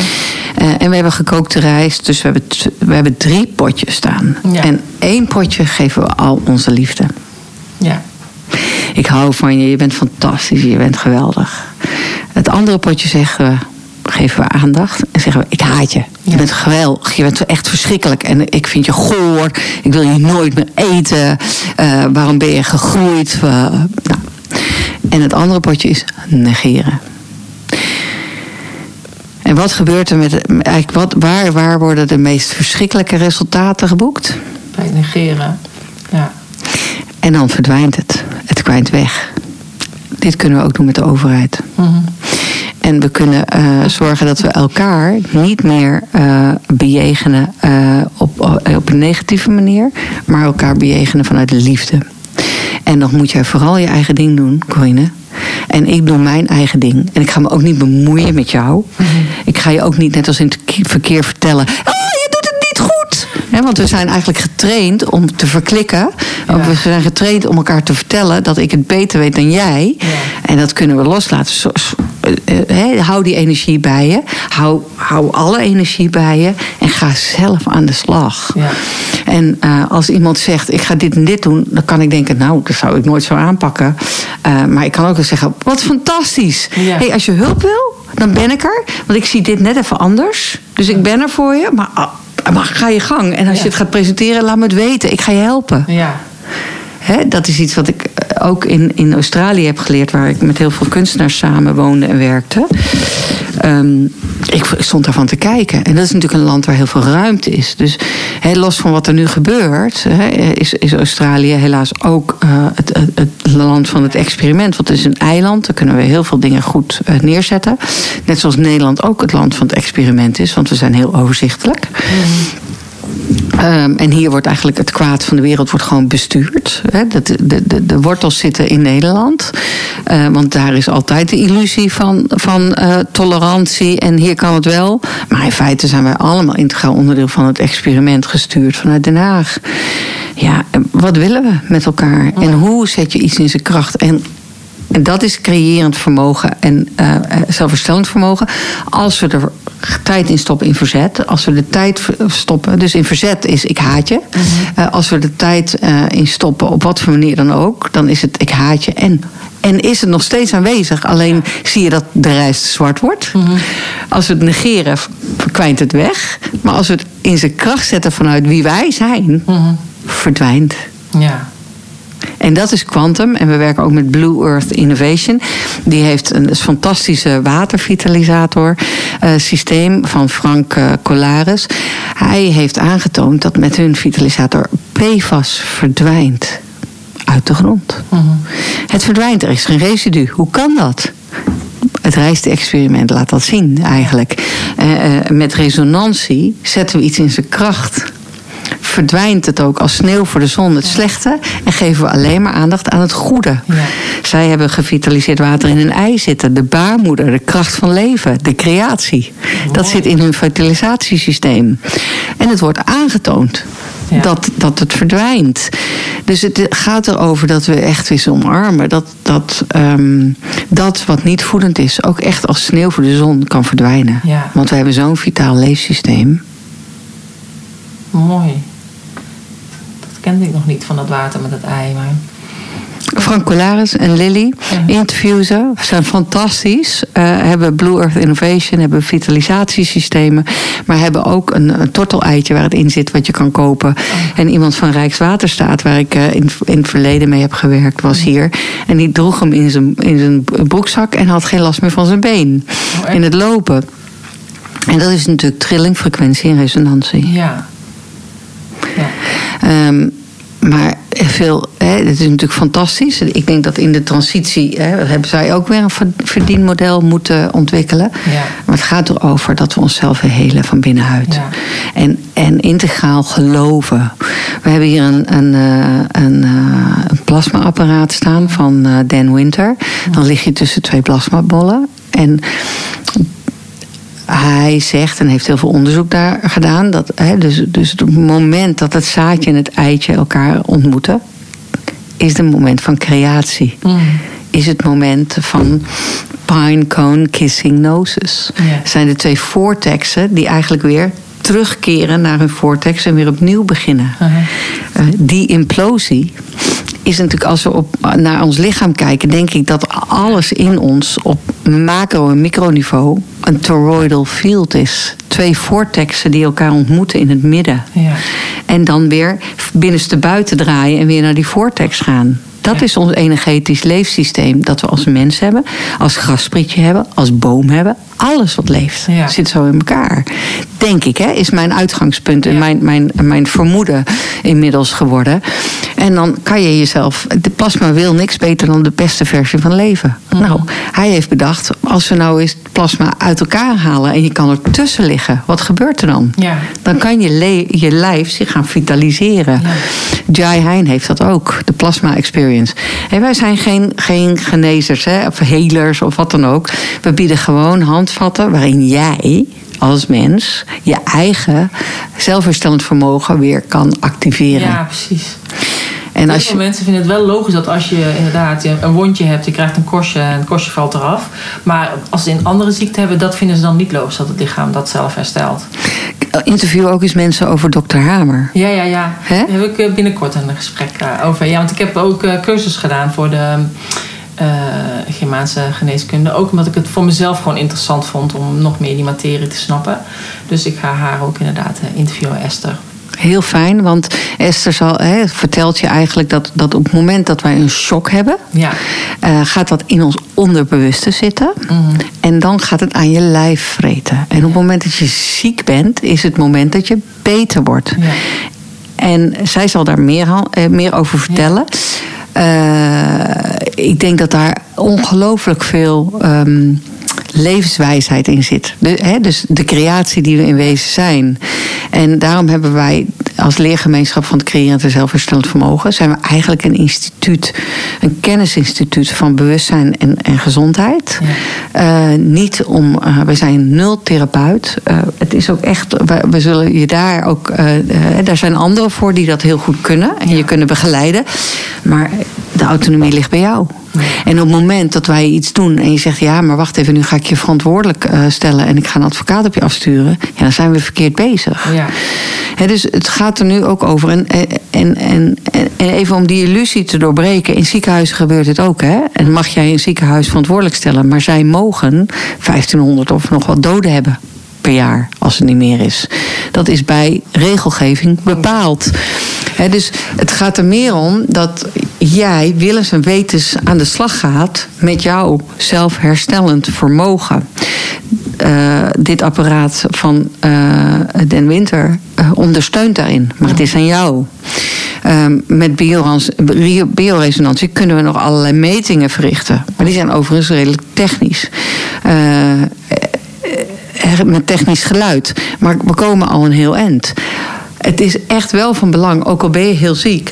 uh, en we hebben gekookte rijst, dus we hebben, we hebben drie potjes staan. Ja. En één potje geven we al onze liefde. Ja. Ik hou van je, je bent fantastisch, je bent geweldig. Het andere potje zeggen we, geven we aandacht en zeggen we: Ik haat je. Je Ja. bent geweldig. Je bent echt verschrikkelijk. En ik vind je goor. Ik wil je nooit meer eten. Uh, waarom ben je gegroeid? Uh, nou. En het andere potje is negeren. En wat gebeurt er met. Eigenlijk wat, waar, waar worden de meest verschrikkelijke resultaten geboekt? Bij het negeren. Ja. En dan verdwijnt het. Het kwijnt weg. Dit kunnen we ook doen met de overheid. Mm -hmm. En we kunnen uh, zorgen dat we elkaar niet meer uh, bejegenen uh, op, op een negatieve manier, maar elkaar bejegenen vanuit liefde. En dan moet jij vooral je eigen ding doen, Corine. En ik doe mijn eigen ding. En ik ga me ook niet bemoeien met jou. Mm -hmm. Ik ga je ook niet net als in het verkeer vertellen. He, want we zijn eigenlijk getraind om te verklikken. Ja. We zijn getraind om elkaar te vertellen dat ik het beter weet dan jij. Ja. En dat kunnen we loslaten. Zo, zo, he, hou die energie bij je. Hou, hou alle energie bij je. En ga zelf aan de slag. Ja. En uh, als iemand zegt, ik ga dit en dit doen. Dan kan ik denken, nou, dat zou ik nooit zo aanpakken. Uh, maar ik kan ook wel zeggen, wat fantastisch. Hey, als je hulp wil, dan ben ik er. Want ik zie dit net even anders. Dus ik ben er voor je. Maar, uh, maar ga je gang. En als Ja. je het gaat presenteren, laat me het weten. Ik ga je helpen. Ja. Dat is iets wat ik eh, ook in, in Australië heb geleerd, waar ik met heel veel kunstenaars samen woonde en werkte. Um, ik stond daarvan te kijken. En dat is natuurlijk een land waar heel veel ruimte is. Dus los van wat er nu gebeurt, is, is Australië helaas ook uh, het, het, het, land van het experiment. Want het is een eiland, daar kunnen we heel veel dingen goed uh, neerzetten. Net zoals Nederland ook het land van het experiment is, want we zijn heel overzichtelijk. Mm. Um, en hier wordt eigenlijk het kwaad van de wereld wordt gewoon bestuurd. Hè? De, de, de, de, wortels zitten in Nederland. Uh, want daar is altijd de illusie van, van uh, tolerantie. En hier kan het wel. Maar in feite zijn wij allemaal integraal onderdeel van het experiment gestuurd vanuit Den Haag. Ja, wat willen we met elkaar? En hoe zet je iets in zijn kracht? En En dat is creërend vermogen en uh, zelfherstellend vermogen. Als we er tijd in stoppen in verzet. Als we de tijd stoppen. Dus in verzet is ik haat je. Mhm. als we de tijd in stoppen, op wat voor manier dan ook. Dan is het ik haat je en en is het nog steeds aanwezig. Alleen zie je dat de reis zwart wordt. Mhm. Als we het negeren, verkwijnt het weg. Maar als we het in zijn kracht zetten vanuit wie wij zijn, mm verdwijnt. Ja. En dat is Quantum. En we werken ook met Blue Earth Innovation. Die heeft een fantastische watervitalisator uh, systeem van Frank uh, Colares. Hij heeft aangetoond dat met hun vitalisator PFAS verdwijnt uit de grond. Mhm. Het verdwijnt, er is geen residu. Hoe kan dat? Het rijst-experiment laat dat zien eigenlijk. Uh, met resonantie zetten we iets in zijn kracht. Verdwijnt het ook als sneeuw voor de zon het slechte en geven we alleen maar aandacht aan het goede. Ja. Zij hebben gevitaliseerd water in een ei zitten, de baarmoeder, de kracht van leven, de creatie. Dat zit in hun vitalisatiesysteem. En het wordt aangetoond dat, dat het verdwijnt. Dus het gaat erover dat we echt weer omarmen. Dat, dat, um, dat wat niet voedend is, ook echt als sneeuw voor de zon kan verdwijnen. Want we hebben zo'n vitaal leefsysteem. Mooi. Kende ik nog niet van dat water met het ei. Maar Frank Colaris en Lily interviewen ze. Zijn fantastisch. Uh, hebben Blue Earth Innovation, hebben vitalisatiesystemen. Maar hebben ook een, een torteleitje waar het in zit wat je kan kopen. Oh. En iemand van Rijkswaterstaat, waar ik uh, in, in het verleden mee heb gewerkt, was hier. En die droeg hem in zijn, in zijn broekzak en had geen last meer van zijn been. Oh, in het lopen. En dat is natuurlijk trilling, frequentie en resonantie. Ja. Ja. Um, maar veel, hè, het is natuurlijk fantastisch. Ik denk dat in de transitie hè, hebben zij ook weer een verdienmodel moeten ontwikkelen. Ja. Maar het gaat erover dat we onszelf helen van binnenuit. Ja. En, en integraal geloven. We hebben hier een, een, eh, een, eh, een plasmaapparaat staan van eh, Dan Winter. Dan lig je tussen twee plasmabollen. En hij zegt, en heeft heel veel onderzoek daar gedaan, dat hè, dus, dus het moment dat het zaadje en het eitje elkaar ontmoeten, is het moment van creatie. Mm. Is het moment van pine cone kissing noses. Zijn de twee vortexen die eigenlijk weer terugkeren naar hun vortex en weer opnieuw beginnen. Uh die implosie is natuurlijk als we op, naar ons lichaam kijken, denk ik dat alles in ons op macro- en microniveau een toroidal field is. Twee vortexen die elkaar ontmoeten in het midden. Ja. En dan weer binnenste buiten draaien en weer naar die vortex gaan. Dat is ons energetisch leefsysteem dat we als mens hebben, als grasprietje hebben, als boom hebben. Alles wat leeft zit zo in elkaar. Denk ik, hè, is mijn uitgangspunt en mijn, mijn, mijn vermoeden inmiddels geworden. En dan kan je jezelf. De plasma wil niks beter dan de beste versie van leven. Mhm. Nou, hij heeft bedacht: als we nou eens plasma uit elkaar halen en je kan er tussen liggen, wat gebeurt er dan? Dan kan je, je lijf zich gaan vitaliseren. Jai Hein heeft dat ook, de plasma experience. Wij zijn geen, geen genezers hè, of helers of wat dan ook. We bieden gewoon handvatten waarin jij als mens je eigen zelfherstellend vermogen weer kan activeren. Ja, precies. En als je... mensen vinden het wel logisch dat als je inderdaad een wondje hebt, je krijgt een korstje en het korstje valt eraf. Maar als ze een andere ziekte hebben, dat vinden ze dan niet logisch dat het lichaam dat zelf herstelt. Interview ook eens mensen over dokter Hamer. Ja, ja, ja. Daar heb ik eh, binnenkort een gesprek eh, over. Ja, want ik heb ook eh, cursus gedaan voor de uh, Germaanse geneeskunde. Ook omdat ik het voor mezelf gewoon interessant vond om nog meer die materie te snappen. Dus ik ga haar ook inderdaad interviewen, Esther. Heel fijn, want Esther zal, vertelt je eigenlijk dat, dat op het moment dat wij een shock hebben, ja. uh, gaat dat in ons onderbewuste zitten. Mm En dan gaat het aan je lijf vreten. En op het moment dat je ziek bent, is het moment dat je beter wordt. Ja. En zij zal daar meer, uh, meer over vertellen. Uh, ik denk dat daar ongelooflijk veel. Um, levenswijsheid in zit. De, hè, dus de creatie die we in wezen zijn. En daarom hebben wij als leergemeenschap van het creërend en zelfherstellend vermogen... zijn we eigenlijk een instituut, een kennisinstituut van bewustzijn en, en gezondheid. Ja. Uh, niet om, uh, we zijn nul therapeut. Uh, het is ook echt, we, we, zullen je daar ook, daar zijn anderen voor die dat heel goed kunnen. En je kunnen begeleiden. Maar de autonomie ligt bij jou. En op het moment dat wij iets doen en je zegt: ja, maar wacht even, nu ga ik je verantwoordelijk uh, stellen en ik ga een advocaat op je afsturen, ja, dan zijn we verkeerd bezig. Ja. dus het gaat er nu ook over. En, en, en, en even om die illusie te doorbreken. In ziekenhuizen gebeurt het ook. Hè? En mag jij een ziekenhuis verantwoordelijk stellen. Maar zij mogen 1500 of nog wat doden hebben per jaar, als het niet meer is. Dat is bij regelgeving bepaald. dus het gaat er meer om dat jij willens en wetens aan de slag gaat met jouw zelfherstellend vermogen. Uh, dit apparaat van uh, Den Winter uh, ondersteunt daarin. Maar het is aan jou. Ehm, met bioresonantie kunnen we nog allerlei metingen verrichten. Maar die zijn overigens redelijk technisch. Met technisch geluid. Maar we komen al een heel eind. Het is echt wel van belang, ook al ben je heel ziek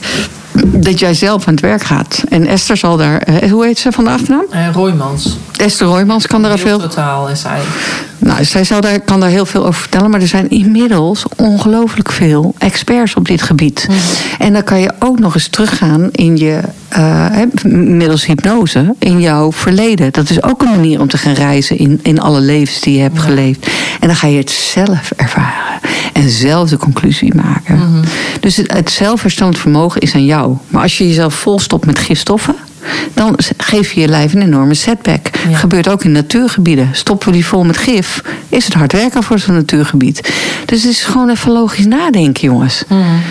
dat jij zelf aan het werk gaat. En Esther zal daar, hoe heet ze van de achternaam? Uh, Roymans. Esther Roymans kan daar veel. Totaal is zij. Nou, zij zal daar, kan daar heel veel over vertellen. Maar er zijn inmiddels ongelooflijk veel experts op dit gebied. Mhm. En dan kan je ook nog eens teruggaan in je, uh, middels hypnose, in jouw verleden. Dat is ook een manier om te gaan reizen in, in alle levens die je hebt geleefd. En dan ga je het zelf ervaren. En zelf de conclusie maken. Mhm. Dus het, het zelfverstand vermogen is aan jou. Maar als je jezelf volstopt met gifstoffen dan geef je je lijf een enorme setback. Ja. Gebeurt ook in natuurgebieden. Stoppen we die vol met gif, is het hard werken voor zo'n natuurgebied. Dus het is gewoon even logisch nadenken, jongens. Mm.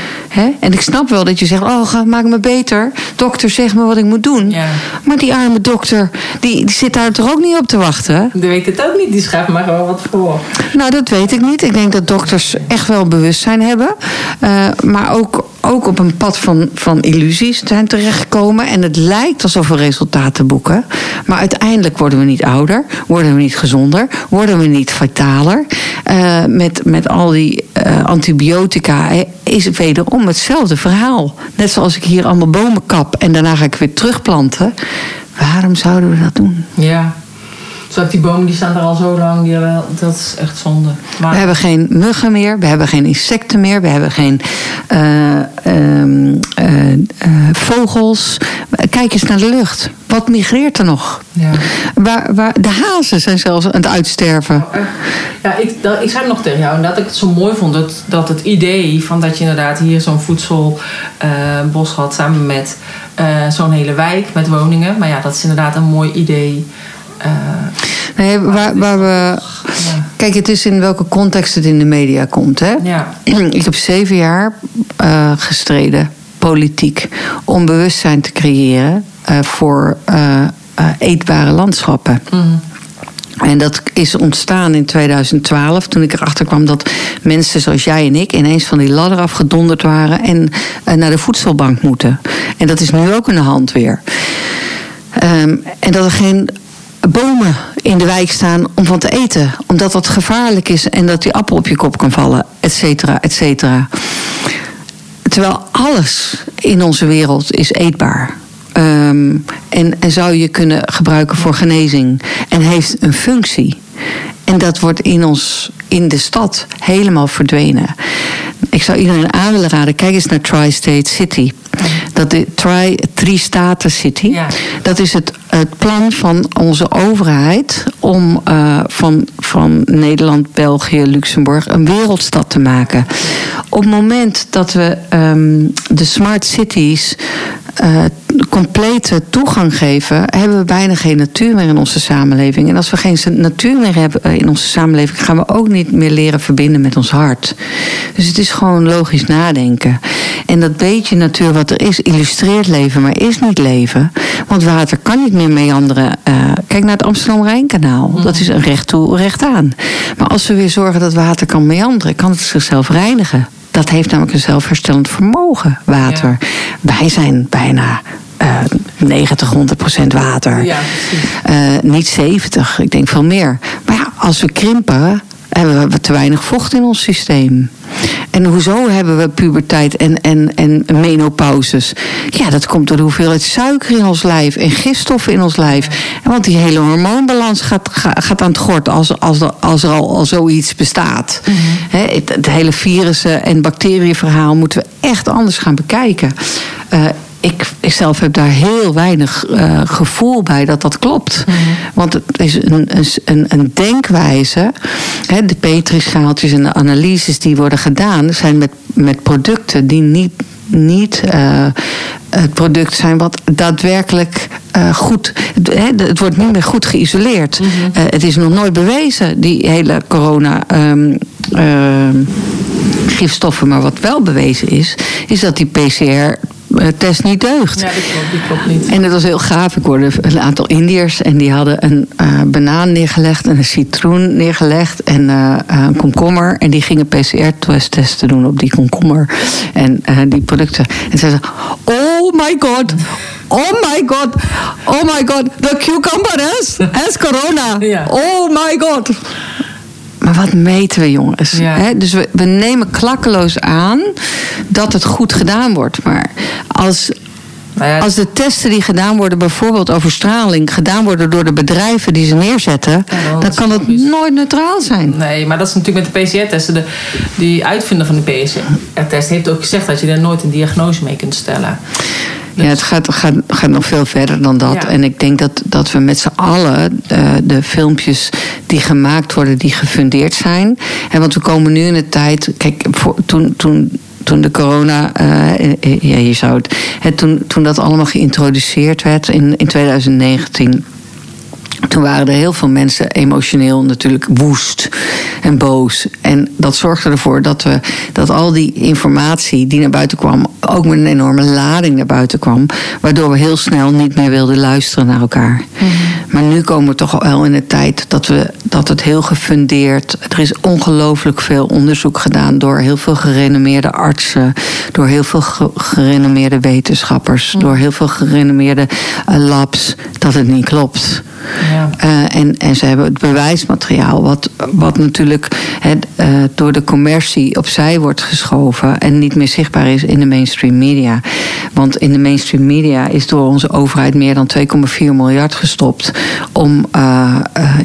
En ik snap wel dat je zegt: Oh, maak me beter. Dokter, zeg me wat ik moet doen. Ja. Maar die arme dokter, die, die zit daar toch ook niet op te wachten? Die weet het ook niet, die schrijft maar gewoon wat voor. Nou, dat weet ik niet. Ik denk dat dokters echt wel bewustzijn hebben. Uh, maar ook ook op een pad van, van illusies zijn terechtgekomen. En het lijkt alsof we resultaten boeken. Maar uiteindelijk worden we niet ouder, worden we niet gezonder, worden we niet fataler. Uh, met, met al die uh, antibiotica is het wederom hetzelfde verhaal. Net zoals ik hier allemaal bomen kap en daarna ga ik weer terugplanten. Waarom zouden we dat doen? Ja, zodat die bomen die staan er al zo lang, die, dat is echt zonde. Maar... We hebben geen muggen meer, we hebben geen insecten meer, we hebben geen uh, uh, uh, vogels. Kijk eens naar de lucht. Wat migreert er nog? Ja. Waar, waar, de hazen zijn zelfs aan het uitsterven. Oh, ja, ik, dat, ik zei nog tegen jou dat ik het zo mooi vond dat, dat het idee van dat je inderdaad hier zo'n voedselbos had samen met zo'n hele wijk met woningen. Maar ja, dat is inderdaad een mooi idee. Nee, waar, waar we. Kijk, het is in welke context het in de media komt. Hè? Ja. Ik heb zeven jaar uh, gestreden, politiek, om bewustzijn te creëren uh, voor eetbare landschappen. Mm. En dat is ontstaan in 2012, toen ik erachter kwam dat mensen zoals jij en ik ineens van die ladder afgedonderd waren en naar de voedselbank moeten. En dat is nu ook in de hand weer. Um, en dat er geen bomen in de wijk staan om van te eten. Omdat dat gevaarlijk is en dat die appel op je kop kan vallen, et cetera, et cetera. Terwijl alles in onze wereld is eetbaar. Um, en, en zou je kunnen gebruiken voor genezing. En heeft een functie. En dat wordt in ons, in de stad, helemaal verdwenen. Ik zou iedereen aan willen raden, kijk eens naar Tri-State City. Dat de tri, Tri-Staten City. Dat is het, het plan van onze overheid om uh, van, van Nederland, België, Luxemburg een wereldstad te maken. Op het moment dat we um, de smart cities uh, complete toegang geven, hebben we bijna geen natuur meer in onze samenleving. En als we geen natuur meer hebben eh, in onze samenleving, gaan we ook niet meer leren verbinden met ons hart. Dus het is gewoon logisch nadenken. En dat beetje natuur wat er is, illustreert leven, maar is niet leven. Want water kan niet meer meanderen. Uh, kijk naar het Amsterdam-Rijnkanaal. Mm. Dat is een recht toe, recht aan. Maar als we weer zorgen dat water kan meanderen, kan het zichzelf reinigen. Dat heeft namelijk een zelfherstellend vermogen, water. Wij zijn bijna uh, 90, 100 procent water. Ja, uh, niet 70, ik denk veel meer. Maar ja, als we krimpen, hebben we te weinig vocht in ons systeem. En hoezo hebben we puberteit en, en, en menopauses? Ja, dat komt door de hoeveelheid suiker in ons lijf en gifstoffen in ons lijf. Want die hele hormoonbalans gaat, gaat aan het gort als, als, er, als er al, al zoiets bestaat. Mm het, hele virussen- en bacteriënverhaal moeten we echt anders gaan bekijken. Uh, ik, ik zelf heb daar heel weinig uh, gevoel bij dat dat klopt. Mm -hmm. Want het is een, een, een denkwijze. Hè, de petrischaaltjes en de analyses die worden gedaan... zijn met, met producten die niet niet uh, het product zijn wat daadwerkelijk uh, goed. Het, het, wordt niet meer goed geïsoleerd. Mm -hmm. uh, het is nog nooit bewezen, die hele corona. Um, gifstoffen, maar wat wel bewezen is, is dat die PCR test niet deugt. Ja, dat klopt, die klopt niet. En dat was heel gaaf. Ik hoorde een aantal Indiërs en die hadden een uh, banaan neergelegd en een citroen neergelegd en uh, een komkommer. En die gingen PCR-testen doen op die komkommer en uh, die producten. En ze zeiden: Oh my god! Oh my god! Oh my god! The cucumber has, has corona! Ja. Oh my god! Maar wat meten we, jongens? Ja. He, dus we, we, nemen klakkeloos aan dat het goed gedaan wordt. Maar als, ja, als de testen die gedaan worden, bijvoorbeeld over straling, gedaan worden door de bedrijven die ze neerzetten, Ja, dan kan het logisch. nooit neutraal zijn. Nee, maar dat is natuurlijk met de PCR-testen. Die uitvinder van de PCR-test heeft ook gezegd dat je daar nooit een diagnose mee kunt stellen. Ja, het gaat, gaat, gaat nog veel verder dan dat. Ja. En ik denk dat, dat we met z'n allen uh, de filmpjes die gemaakt worden, die gefundeerd zijn. En want we komen nu in de tijd. Kijk, voor, toen. toen toen de corona, uh, ja, je zou het, toen, toen dat allemaal geïntroduceerd werd in, in 2019. Toen waren er heel veel mensen emotioneel natuurlijk woest en boos. En dat zorgde ervoor dat, we, dat al die informatie die naar buiten kwam, ook met een enorme lading naar buiten kwam. Waardoor we heel snel niet meer wilden luisteren naar elkaar. Mm-hmm. Maar nu komen we toch wel in de tijd dat, we, dat het heel gefundeerd. Er is ongelooflijk veel onderzoek gedaan door heel veel gerenommeerde artsen, door heel veel ge- gerenommeerde wetenschappers, Mm. door heel veel gerenommeerde uh, labs, dat het niet klopt. Ja. Uh, en, en ze hebben het bewijsmateriaal, wat, wat natuurlijk uh, door de commercie opzij wordt geschoven en niet meer zichtbaar is in de mainstream media. Want in de mainstream media is door onze overheid meer dan 2,4 miljard gestopt om, uh,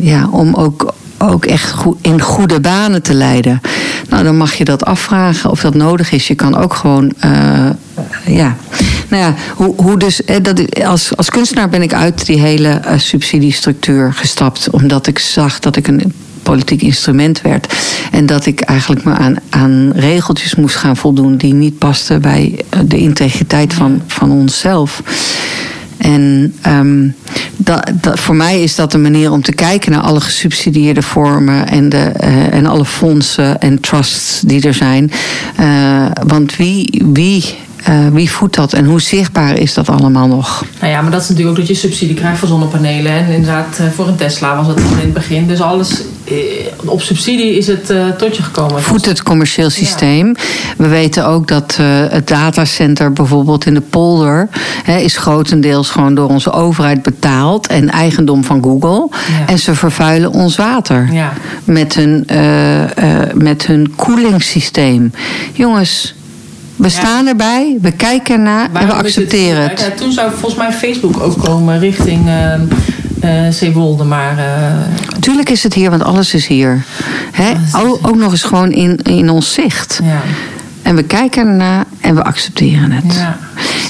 ja, om ook ook echt in goede banen te leiden. Nou, dan mag je dat afvragen of dat nodig is. Je kan ook gewoon, uh, ja. Nou ja, hoe, hoe dus, dat, als, als kunstenaar ben ik uit die hele uh, subsidiestructuur gestapt. Omdat ik zag dat ik een politiek instrument werd. En dat ik eigenlijk me aan, aan regeltjes moest gaan voldoen die niet pasten bij de integriteit van, van onszelf. En um, dat, voor mij is dat een manier om te kijken naar alle gesubsidieerde vormen en, de, uh, en alle fondsen en trusts die er zijn. Uh, want wie, wie, uh, wie voedt dat en hoe zichtbaar is dat allemaal nog? Nou ja, maar dat is natuurlijk ook dat je subsidie krijgt voor zonnepanelen. En inderdaad, eh, voor een Tesla was het in het begin. Dus alles eh, op subsidie is het uh, tot je gekomen. Voedt het commercieel systeem. Ja. We weten ook dat uh, het datacenter bijvoorbeeld in de polder hè, is grotendeels gewoon door onze overheid betaald en eigendom van Google. Ja. En ze vervuilen ons water ja. met hun, uh, met hun koelingssysteem. Jongens. We staan erbij, we kijken ernaar en we accepteren het. toen zou volgens mij Facebook ook komen richting uh, uh, Zeewolde, maar... Uh, Tuurlijk is het hier, want alles is hier. Hè? Ook, ook, nog eens gewoon in, in ons zicht. Ja. En we kijken ernaar en we accepteren het. Ja,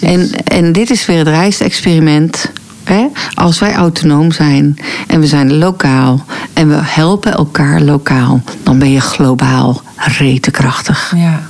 en, en dit is weer het reisexperiment. Hè? Als wij autonoom zijn en we zijn lokaal en we helpen elkaar lokaal, dan ben je globaal retenkrachtig. Ja.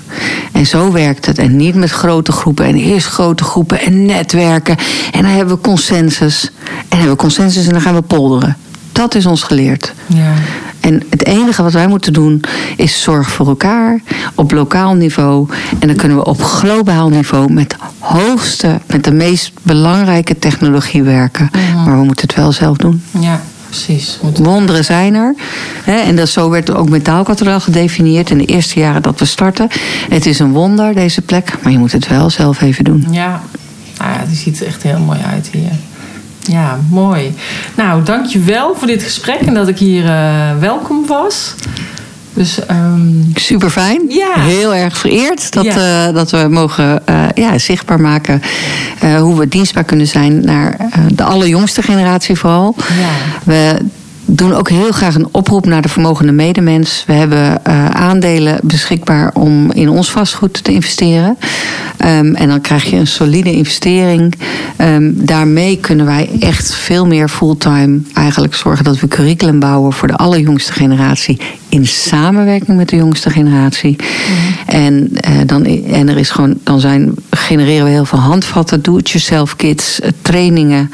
En zo werkt het. En niet met grote groepen. En eerst grote groepen en netwerken. En dan hebben we consensus. En hebben we consensus en dan gaan we polderen. Dat is ons geleerd. Ja. En het enige wat wij moeten doen is zorg voor elkaar op lokaal niveau. En dan kunnen we op globaal niveau met de hoogste, met de meest belangrijke technologie werken. Mhm. Maar we moeten het wel zelf doen. Ja, precies. Wonderen zijn er. Hè, en dat, zo werd ook metaalkathedraal gedefinieerd in de eerste jaren dat we starten. Het is een wonder, deze plek, maar je moet het wel zelf even doen. Ja, ja die ziet er echt heel mooi uit hier. Ja, mooi. Nou, dankjewel voor dit gesprek en dat ik hier uh, welkom was. Dus, um... Super fijn. Ja. Heel erg vereerd dat, ja. uh, dat we mogen uh, ja, zichtbaar maken hoe we dienstbaar kunnen zijn naar de allerjongste generatie vooral. Ja. We doen ook heel graag een oproep naar de vermogende medemens. We hebben uh, aandelen beschikbaar om in ons vastgoed te investeren. Um, en dan krijg je een solide investering. Um, daarmee kunnen wij echt veel meer fulltime eigenlijk zorgen dat we curriculum bouwen voor de allerjongste generatie. In samenwerking met de jongste generatie. Mm. En, uh, dan, en er is gewoon, dan zijn, genereren we heel veel handvatten, do-it-yourself kits, trainingen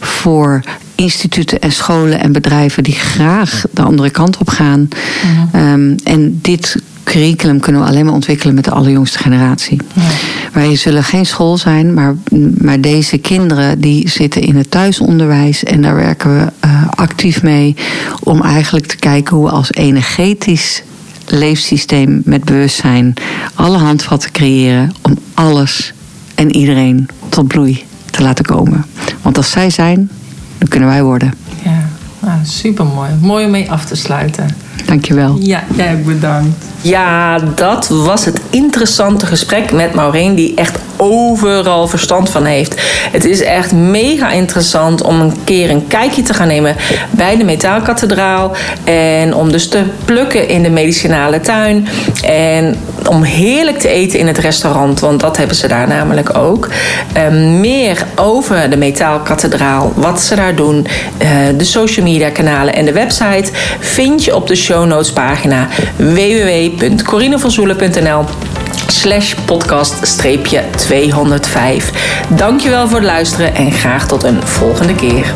voor instituten en scholen en bedrijven die graag de andere kant op gaan. Mhm. Um, en dit curriculum kunnen we alleen maar ontwikkelen met de allerjongste generatie. Ja. Wij zullen geen school zijn, maar, maar deze kinderen die zitten in het thuisonderwijs en daar werken we uh, actief mee om eigenlijk te kijken hoe we als energetisch leefsysteem met bewustzijn alle handvatten creëren om alles en iedereen tot bloei te laten komen. Want als zij zijn, dan kunnen wij worden. Ja, nou, super mooi. Mooi om mee af te sluiten. Dankjewel. Ja, jij bedankt. Ja, dat was het interessante gesprek met Maureen, die echt overal verstand van heeft. Het is echt mega interessant om een keer een kijkje te gaan nemen bij de Metaalkathedraal. En om dus te plukken in de medicinale tuin. En om heerlijk te eten in het restaurant, want dat hebben ze daar namelijk ook. Um, meer over de Metaalkathedraal, wat ze daar doen, uh, de social media kanalen en de website vind je op de show notes pagina www.corinevanzoelen.nl slash podcast 205. Dankjewel voor het luisteren en graag tot een volgende keer.